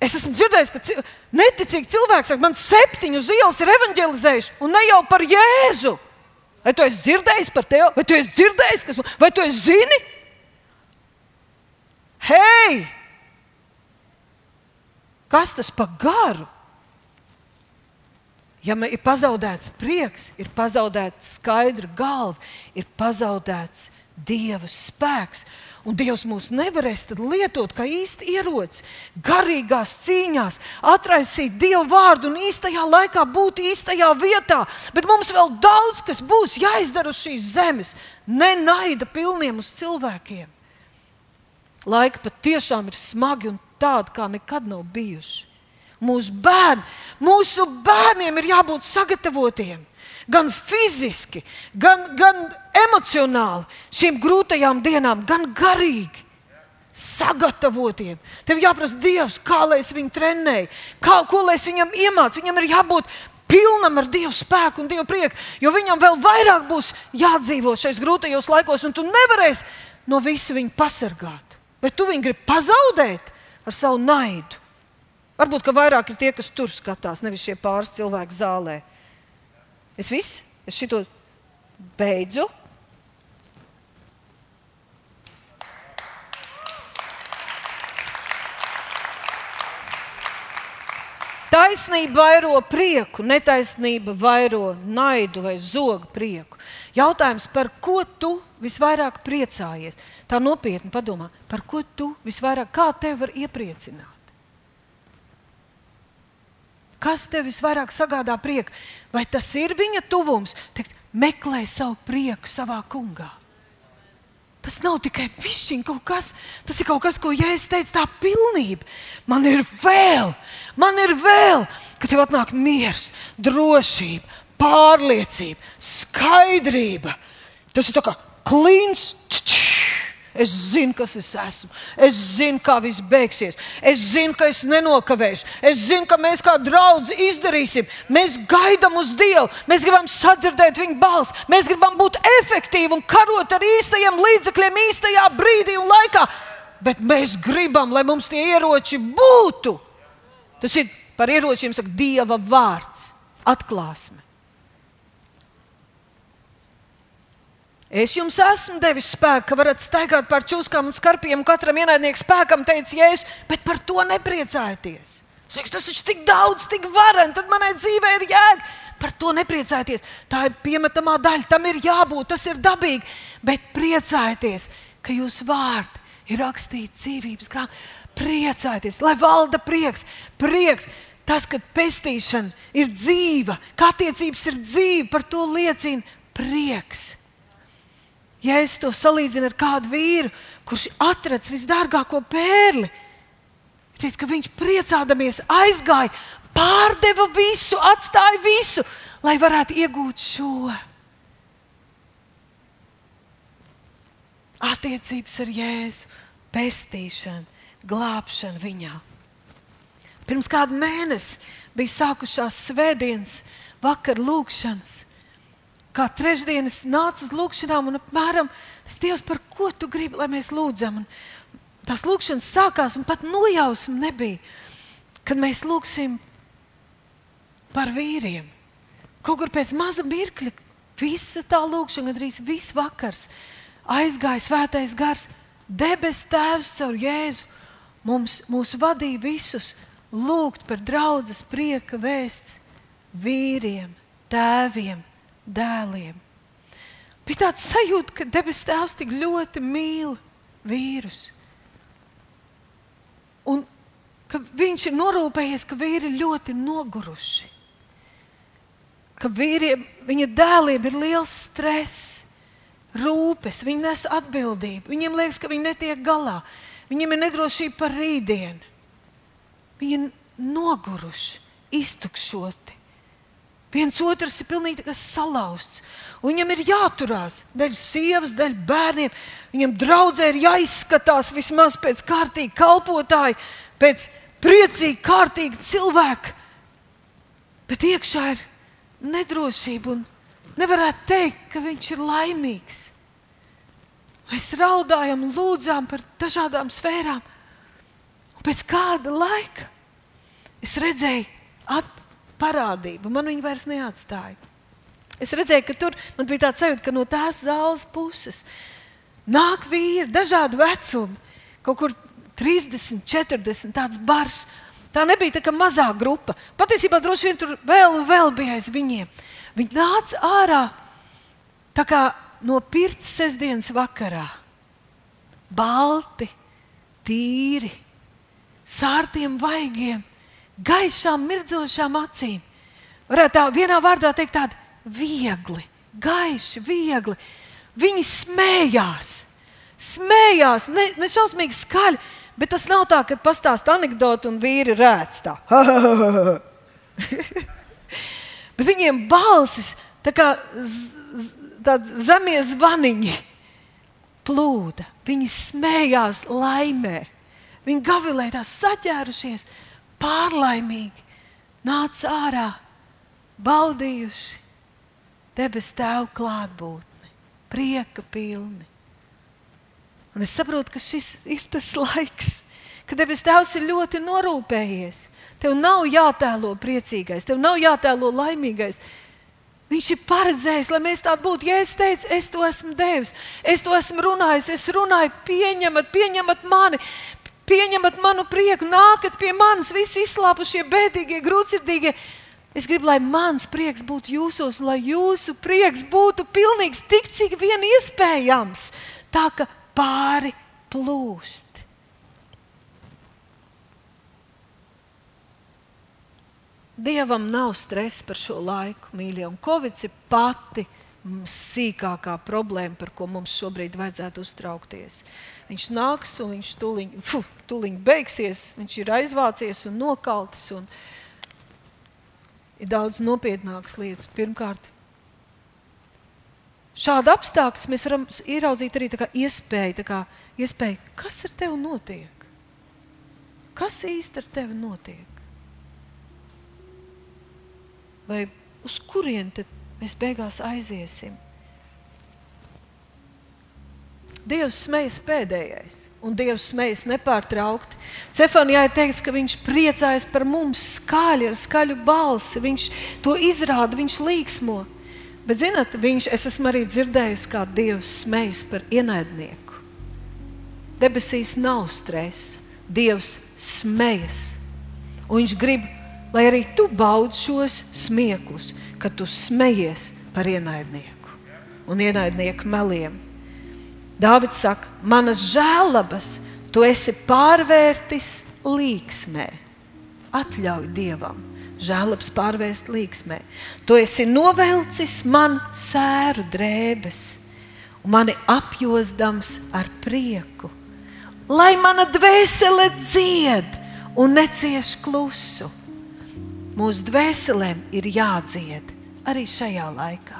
Es esmu dzirdējis, ka neticīgi cilvēki saka, man septiņus ielas ir evanģelizējuši, un ne jau par Jēzu. Vai tu esi dzirdējis par tevi, vai tu esi dzirdējis, kas, vai tu zini? Hei! Kas tas par garu? Ja ir pazaudēts prieks, ir pazaudēta skaidra galva, ir pazaudēts Dieva spēks. Un Dievs mūs nevarēs lietot kā īsti ieroci, garīgās cīņās, atraisīt Dieva vārdu un īstajā laikā būt īstajā vietā. Bet mums vēl daudz kas būs jāizdara uz šīs zemes, nenaida pilniem uz cilvēkiem. Laika patiešām ir smagi un tādi, kā nekad nav bijuši. Mūsu bērni, mūsu bērniem ir jābūt sagatavotiem gan fiziski, gan, gan emocionāli šīm grūtajām dienām, gan garīgi. Sagatavotiem. Tev jāprasa Dievs, kā lai es viņu trenēju, kā, ko lai es viņam iemācīju. Viņam ir jābūt pilnam ar Dieva spēku un Dieva prieku, jo viņam vēl vairāk būs jādzīvo šajos grūtajos laikos, un tu nevarēsi no visa viņu pasargāt. Bet tu viņu gribi pazaudēt ar savu naidu. Varbūt vairāk ir tie, kas tur skatās, nevis šie pāris cilvēki zālē. Es viss, es šito beidzu. Taisnība vairo prieku, netaisnība vairo naidu vai zogu prieku. Jautājums, par ko tu visvairāk priecājies? Tā nopietni padomā, par ko tu visvairāk, kā tevi var iepriecināt? Kas tev visvairāk sagādā prieku? Vai tas ir viņa tuvums? Teiks, meklē savu prieku savā kungā. Tas nav tikai pišķiņš kaut kas, tas ir kaut kas, ko Jēzus teica, tā pilnība. Man ir vēl, man ir vēl, ka tev atnāk miers, drošība, pārliecība, skaidrība. Tas ir kā klīns. Es zinu, kas es esmu. Es zinu, kā viss beigsies. Es zinu, ka es nenokavēšu. Es zinu, ka mēs kā draugi izdarīsim. Mēs gaidām uz Dievu. Mēs gribam sadzirdēt viņa balsi. Mēs gribam būt efektīvi un karot ar īstajiem līdzekļiem, īstajā brīdī un laikā. Bet mēs gribam, lai mums tie ieroči būtu. Tas ir par ieročiem, saka Dieva vārds, atklāsme. Es jums esmu devis spēku, ka varat staigāt pār čūskām un skarpiem. Katram ienaidniekam spēkam teica, Jēzus, bet par to nepriecājieties. Saka, tas taču tik daudz, tik vareni, tad manai dzīvē ir jēga. Par to nepriecājieties. Tā ir piemetamā daļa, tam ir jābūt, tas ir dabīgi. Bet priecājieties, ka jūsu vārdi ir rakstīti dzīvības grāmatā. Priecājieties, lai valda prieks, prieks. Tas, ka pestīšana ir dzīva, kā attiecības ir dzīva, par to liecina prieks. Ja es to salīdzinu ar kādu vīru, kurš atrads visdārgāko pērli, tad viņš priecādamies aizgāja, pārdeva visu, atstāja visu, lai varētu iegūt šo attiecības ar Jēzu, pestīšanu, glābšanu viņā. Pirms kāda mēneša bija sākušās svētdienas, vakar lūkšanas kā trešdienas nācu uz lūgšanām un apmēram Dievs, par ko tu gribi, lai mēs lūdzam. Un tās lūgšanas sākās un pat nojausma nebija, kad mēs lūgsim par vīriem. Kaut kur pēc maza mirkļa visa tā lūgšana, gandrīz viss vakars aizgāja svētais gars, debes tēvs caur Jēzu. Mums, mūs vadīja visus lūgt par draudzes prieka vēsts vīriem, tēviem, dēliem. Bija tāds sajūta, ka debes Tēvs tik ļoti mīl vīrus. Un ka viņš ir norūpējies, ka vīri ir ļoti noguruši. Ka vīriem, viņa dēliem ir liels stress, rūpes, viņi nes atbildību. Viņiem liekas, ka viņi netiek galā. Viņiem ir nedrošība par rītdienu. Viņi ir noguruši, iztukšoti. Viens otrs ir pilnīgi salauzts. Un viņam ir jāturās dēļ sievas, dēļ bērniem. Viņam draudzē ir jāizskatās vismaz pēc kārtīgi kalpotāji, pēc priecīgi, kārtīgi cilvēki. Bet iekšā ir nedrošība un nevarētu teikt, ka viņš ir laimīgs. Mēs raudājam, lūdzām par dažādām sfērām. Un pēc kāda laika es redzēju, at, parādība. Man viņa vairs neatstāja. Es redzēju, ka tur bija tāds sajūta, ka no tās zāles puses nāk vīri, dažādi vecumi, kaut kur 30, 40, tāds bars. Tā nebija tā kā mazā grupa. Patiesībā droši vien tur vēl, vēl bija aiz viņiem. Viņi nāca ārā no pirts sestdienas vakarā. Balti, tīri, sārtiem vaigiem, gaišām, mirdzošām acīm. Varētu tā vienā vārdā teikt, tādi viegli, gaiši, viegli. Viņi smējās, smējās, ne, ne šausmīgi skaļi, bet tas nav tā, ka pastāst anekdotu un vīri rēc tā. bet viņiem balsis tā kā zemie zvaniņi plūda. Viņi smējās laimē. Viņi gavilēja tās saķērušies pārlaimīgi nāca ārā, baudījuši debes tēvu klātbūtni, prieka pilni. Un es saprotu, ka šis ir tas laiks, kad debes Tēvs ir ļoti norūpējies. Tev nav jātēlo priecīgais, tev nav jātēlo laimīgais. Viņš ir paredzējis, lai mēs tādi būtu. Ja es teicu, es to esmu devis, es to esmu runājis, es runāju, pieņemat, pieņemat mani, pieņemat manu prieku, nākat pie manis, visi izslāpušie, bēdīgie, grūtsirdīgie. Es gribu, lai mans prieks būtu jūsos, un lai jūsu prieks būtu pilnīgs, tik cik vien iespējams, tā ka pāri plūst. Dievam nav stresa par šo laiku, mīļie, un Covid ir pati sīkākā problēma, par ko mums šobrīd vajadzētu uztraukties. Viņš nāks un viņš tuliņ, fu, tuliņ beigsies, viņš ir aizvācies un nokaltis. Un ir daudz nopietnākas lietas. Pirmkārt, šādu apstākļus mēs varam ieraudzīt arī kā iespēju, kā iespēju, kas ar tevi notiek. Kas īsti ar tevi notiek? vai uz kurien tad mēs beigās aiziesim? Dievs smējas pēdējais, un Dievs smējas nepārtraukti. Cefanijā ir teikts, ka viņš priecājas par mums skaļi, ar skaļu balsi. Viņš to izrāda, viņš līksmo. Bet, zinot, viņš, es esmu arī dzirdējis, kā Dievs smējas par ienaidnieku. Debesīs nav stresa. Dievs smējas. Un viņš grib lai arī tu baudi šos smieklus, kad tu smejies par ienaidnieku un ienaidnieku meliem. Dāvids saka, manas žēlabas tu esi pārvērtis līksmē. Atļauj Dievam žēlabs pārvērst līksmē. Tu esi novelcis man sēru drēbes un mani apjozdams ar prieku, lai mana dvēsele dzied un necieš klusu Mūsu dvēselēm ir jādzied arī šajā laikā.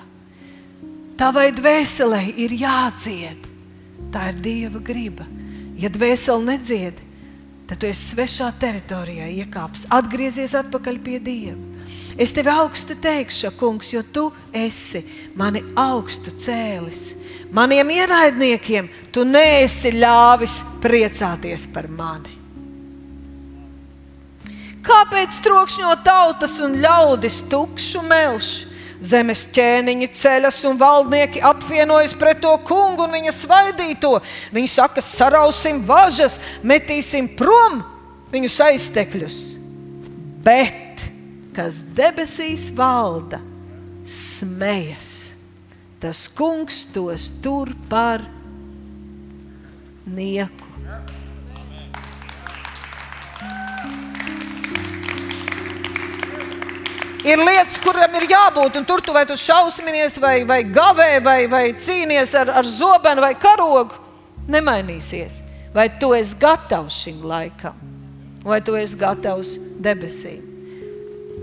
Tavai dvēselē ir jādzied. Tā ir Dieva griba. Ja dvēsele nedzied, tad tu esi svešā teritorijā iekāpis, atgriezies atpakaļ pie Dieva. Es tevi augstu teikšu, kungs, jo tu esi mani augstu cēlis. Maniem ienaidniekiem tu neesi ļāvis priecāties par mani. Kāpēc trokšņo tautas un ļaudis tukšu melšu? Zemes ķēniņi ceļas un valdnieki apvienojas pret to kungu un viņa svaidīto. Viņi saka, sarausim važas, metīsim prom viņu aiztekļus. Bet kas debesīs valda, smejas, tas kungs tos tur par nieku. Ir lietas, kurām ir jābūt, un tur tu vai tu šausminies, vai, vai gavē, vai, vai cīnies ar, ar zobenu vai karogu, nemainīsies. Vai tu esi gatavs šim laikam, vai tu esi gatavs debesīm?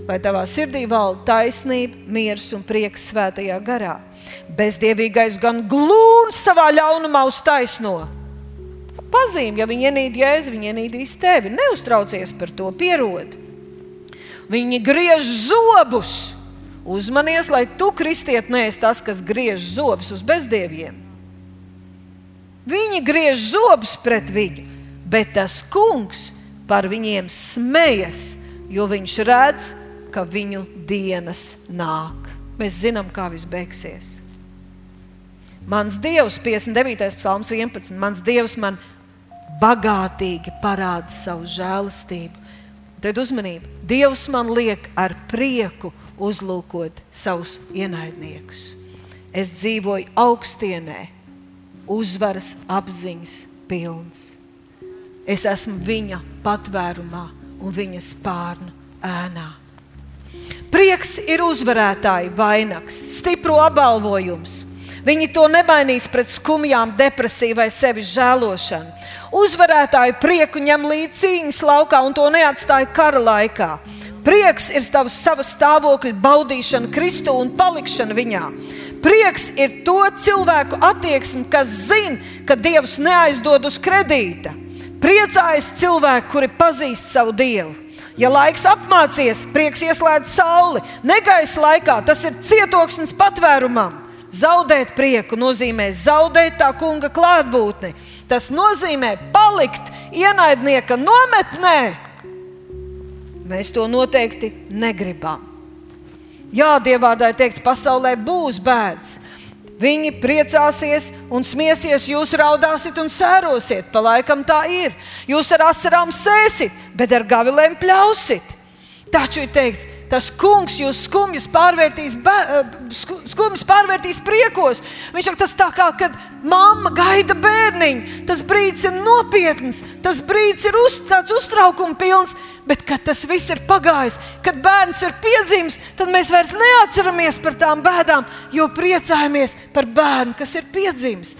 Vai tavā sirdī valda taisnība, miers un prieks svētajā garā? Bezdievīgais gan glūns savā ļaunumā uz taisno. Pazīm, ja viņi ienīd jēzu, viņi ienīdīs tevi. Neuztraucies par to, pierodi. Viņi griež zobus. Uzmanies, lai tu, kristiet, neesi tas, kas griež zobus uz bezdieviem. Viņi griež zobus pret viņu, bet tas kungs par viņiem smejas, jo viņš redz, ka viņu dienas nāk. Mēs zinām, kā viss beigsies. Mans Dievs, 59. psalms 11. Mans Dievs man bagātīgi parāda savu žēlastību Tad uzmanību. Dievs man liek ar prieku uzlūkot savus ienaidniekus. Es dzīvoju augstienē, uzvaras apziņas pilns. Es esmu viņa patvērumā un viņa spārnu ēnā. Prieks ir uzvarētāja vainags, stipro apbalvojums. Viņi to nemainīs pret skumjām, depresiju vai sevis žēlošanu. Uzvarētāju prieku ņem līdzi cīņas laukā un to neatstāja kara laikā. Prieks ir tavs sava stāvokļa baudīšana Kristu un palikšana viņā. Prieks ir to cilvēku attieksme, kas zina, ka Dievs neaizdod uz kredīta. Priecājas cilvēki, kuri pazīst savu Dievu. Ja laiks apmācies, prieks ieslēdz sauli. Negaisa laikā tas ir cietoksnis patvērumam. Zaudēt prieku nozīmē zaudēt tā kunga klātbūtni. Tas nozīmē palikt ienaidnieka nometnē. Mēs to noteikti negribam. Jā, Dievvvārdā ir teikts, pasaulē būs bēdas. Viņi priecāsies un smiesies, jūs raudāsiet un sērosiet. Pa laikam tā ir. Jūs ar asarām sēsiet, bet ar gavilēm pļausit. Taču ir teikts, tas kungs jūs skumjus pārvērtīs, eh, skumjus pārvērtīs priekos. Viņš saka, tas tā kā, kad mamma gaida bērniņu, tas brīdis ir nopietns, tas brīdis ir uz, tāds uztraukuma pilns. Bet, kad tas viss ir pagājis, kad bērns ir piedzimis, tad mēs vairs neatceramies par tām bēdām, jo priecājamies par bērnu, kas ir piedzimis.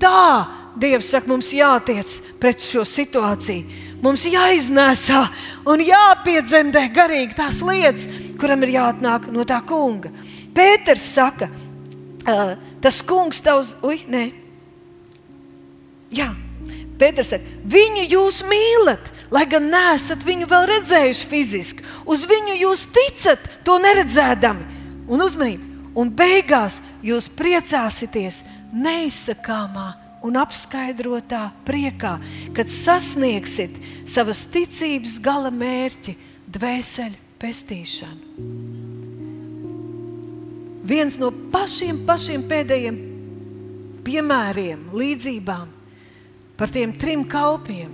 Tā Dievs saka, mums jātiec pret šo situāciju. Mums jāiznēsā un jāpiedzemdē garīgi tās lietas, kuram ir jāatnāk no tā kunga. Pēters saka, tas kungs tavs, ui, nē. Jā, Pēters saka, viņu jūs mīlat, lai gan neesat viņu vēl redzējuši fiziski. Uz viņu jūs ticat, to neredzēdami. Un uzmanību, un beigās jūs priecāsieties neizsakāmā un apskaidrotā priekā, kad sasniegsiet savas ticības gala mērķi, dvēseli pestīšanu. Viens no pašiem, pašiem pēdējiem piemēriem, līdzībām par tiem trim kalpiem.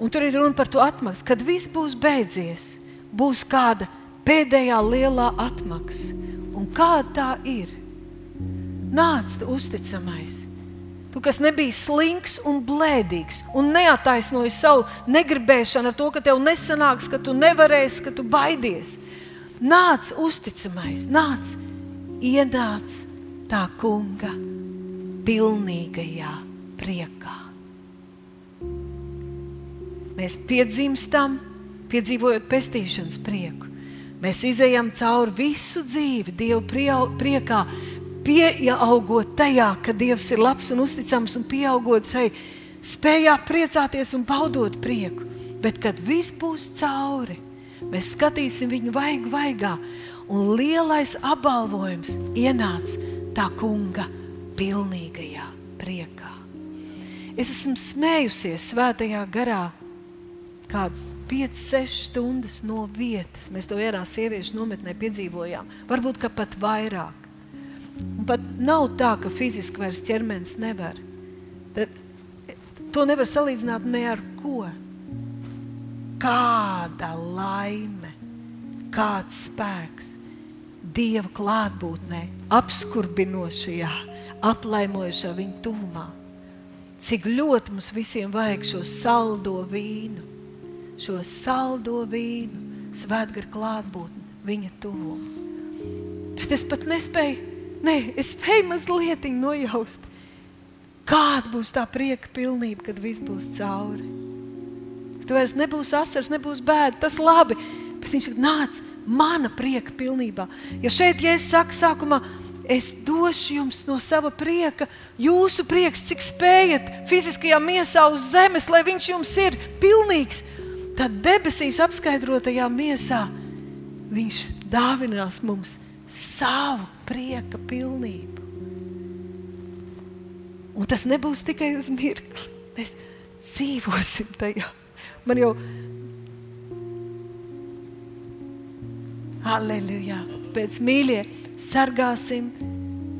Un tur ir runa par to atmaksu. Kad viss būs beidzies, būs kāda pēdējā lielā atmaksa. Un kāda tā ir? Nāc, uzticamais. Tu, kas nebija slinks un blēdīgs, un neataisnoji savu negribēšanu ar to, ka tev nesanāks, ka tu nevarēsi, ka tu baidies. Nāc, uzticamais, nāc, ienāc tā kunga pilnīgajā priekā. Mēs piedzimstam, piedzīvojot pestīšanas prieku. Mēs izējām cauri visu dzīvi Dieva priekā, pieaugot tajā, ka Dievs ir labs un uzticams un pieaugot šai spējā priecāties un baudot prieku. Bet, kad viss būs cauri, mēs skatīsim viņu vaigu vaigā, un lielais apbalvojums ienāca tā kunga pilnīgajā priekā. Es esmu smējusies svētajā garā kādas 5, 6 stundas no vietas. Mēs to vienā sieviešu nometnē piedzīvojām. Varbūt pat vairāk. Un pat nav tā, ka fiziski vairs ķermenis nevar. Tad, to nevar salīdzināt ne ar ko. Kāda laime, kāds spēks Dieva klātbūtnē, apskurbinošajā, aplaimojošā viņa tūmā. Cik ļoti mums visiem vajag šo saldo vīnu, šo saldo vīnu, svētgara klātbūtni, viņa tuvumu. Bet es pat nespēju Nē, es spēju mazliet nojaust, kāda būs tā prieka pilnība, kad viss būs cauri. Tu vairs nebūsi asars, nebūs bēda, tas labi. Bet viņš saka, nāc, mana prieka pilnībā. Ja šeit, ja es saku sākumā, es došu jums no sava prieka, jūsu prieks, cik spējat fiziskajā miesā uz zemes, lai viņš jums ir pilnīgs, tad debesīs apskaidrotajā miesā viņš dāvinās mums savu prieka pilnību. Un tas nebūs tikai uz mirkli. Mēs dzīvosim tajā. Man jau Aleluja! Pēc mīļie sargāsim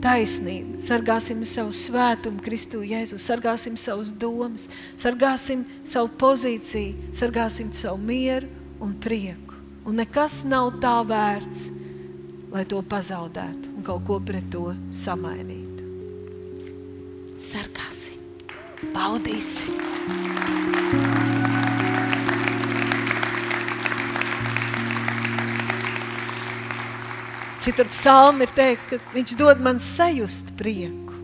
taisnību, sargāsim savu svētumu Kristu Jēzu, sargāsim savus domas, sargāsim savu pozīciju, sargāsim savu mieru un prieku. Un nekas nav tā vērts, lai to pazaudētu un kaut ko pret to samainītu. Sargāsi, baudīsi. Citur psalmi ir teikt, ka viņš dod man sajust prieku.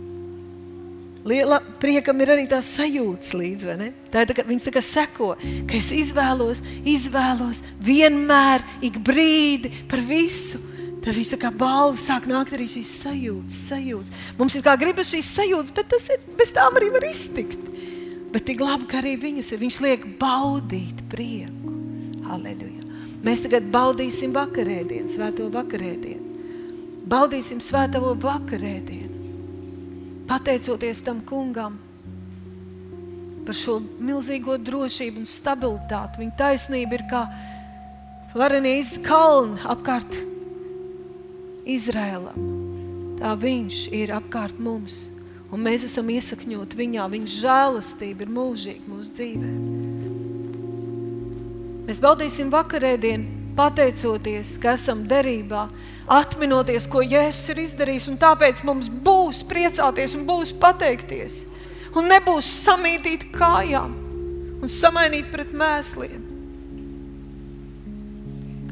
Liela priekam ir arī tā sajūta līdzi, vai ne? Tā ir tā, ka viņš tā kā seko, ka es izvēlos, izvēlos vienmēr, ik brīdi par visu Tad viņš tā kā balva sāk nākt arī šīs sajūtas, sajūtas. Mums ir kā gribas šīs sajūtas, bet tas ir, bez tām arī var iztikt. Bet tik labi, ka arī viņas ir. Viņš liek baudīt prieku. Halleluja. Mēs tagad baudīsim vakarēdienu, svēto vakarēdienu. Baudīsim svētavo vakarēdienu, pateicoties tam kungam par šo milzīgo drošību un stabilitāti. Viņa taisnība ir kā varenie kalni apkārt Izrēlam. Tā viņš ir apkārt mums, un mēs esam iesakņoti viņā. Viņa žēlastība ir mūžīga mūsu dzīvē. Mēs baudīsim vakarēdienu, pateicoties, ka esam derībā, atminoties, ko Jēzus ir izdarījis, un tāpēc mums būs priecāties un būs pateikties, un nebūs samītīt kājām un samainīt pret mēsliem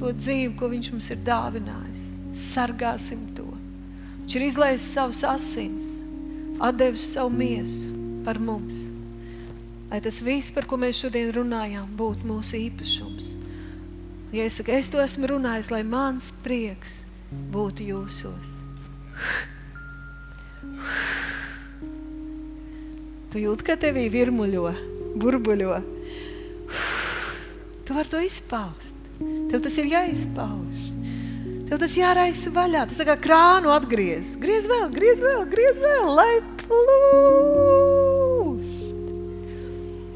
to dzīvi, ko viņš mums ir dāvinājis. Sargāsim to. Viņš ir izlaisis savus asins, atdevis savu miesu par mums. Lai tas viss, par ko mēs šodien runājām, būtu mūsu īpašums. Ja es saku, es to esmu runājis, lai mans prieks būtu jūsos. Tu jūti, ka tevī virmuļo, burbuļo. Tu vari to izpaust. Tev tas ir jāizpauž. Tev tas jāraisa vaļā. Tas kā krānu atgriez. Griez vēl, griez vēl, griez vēl, lai plūst.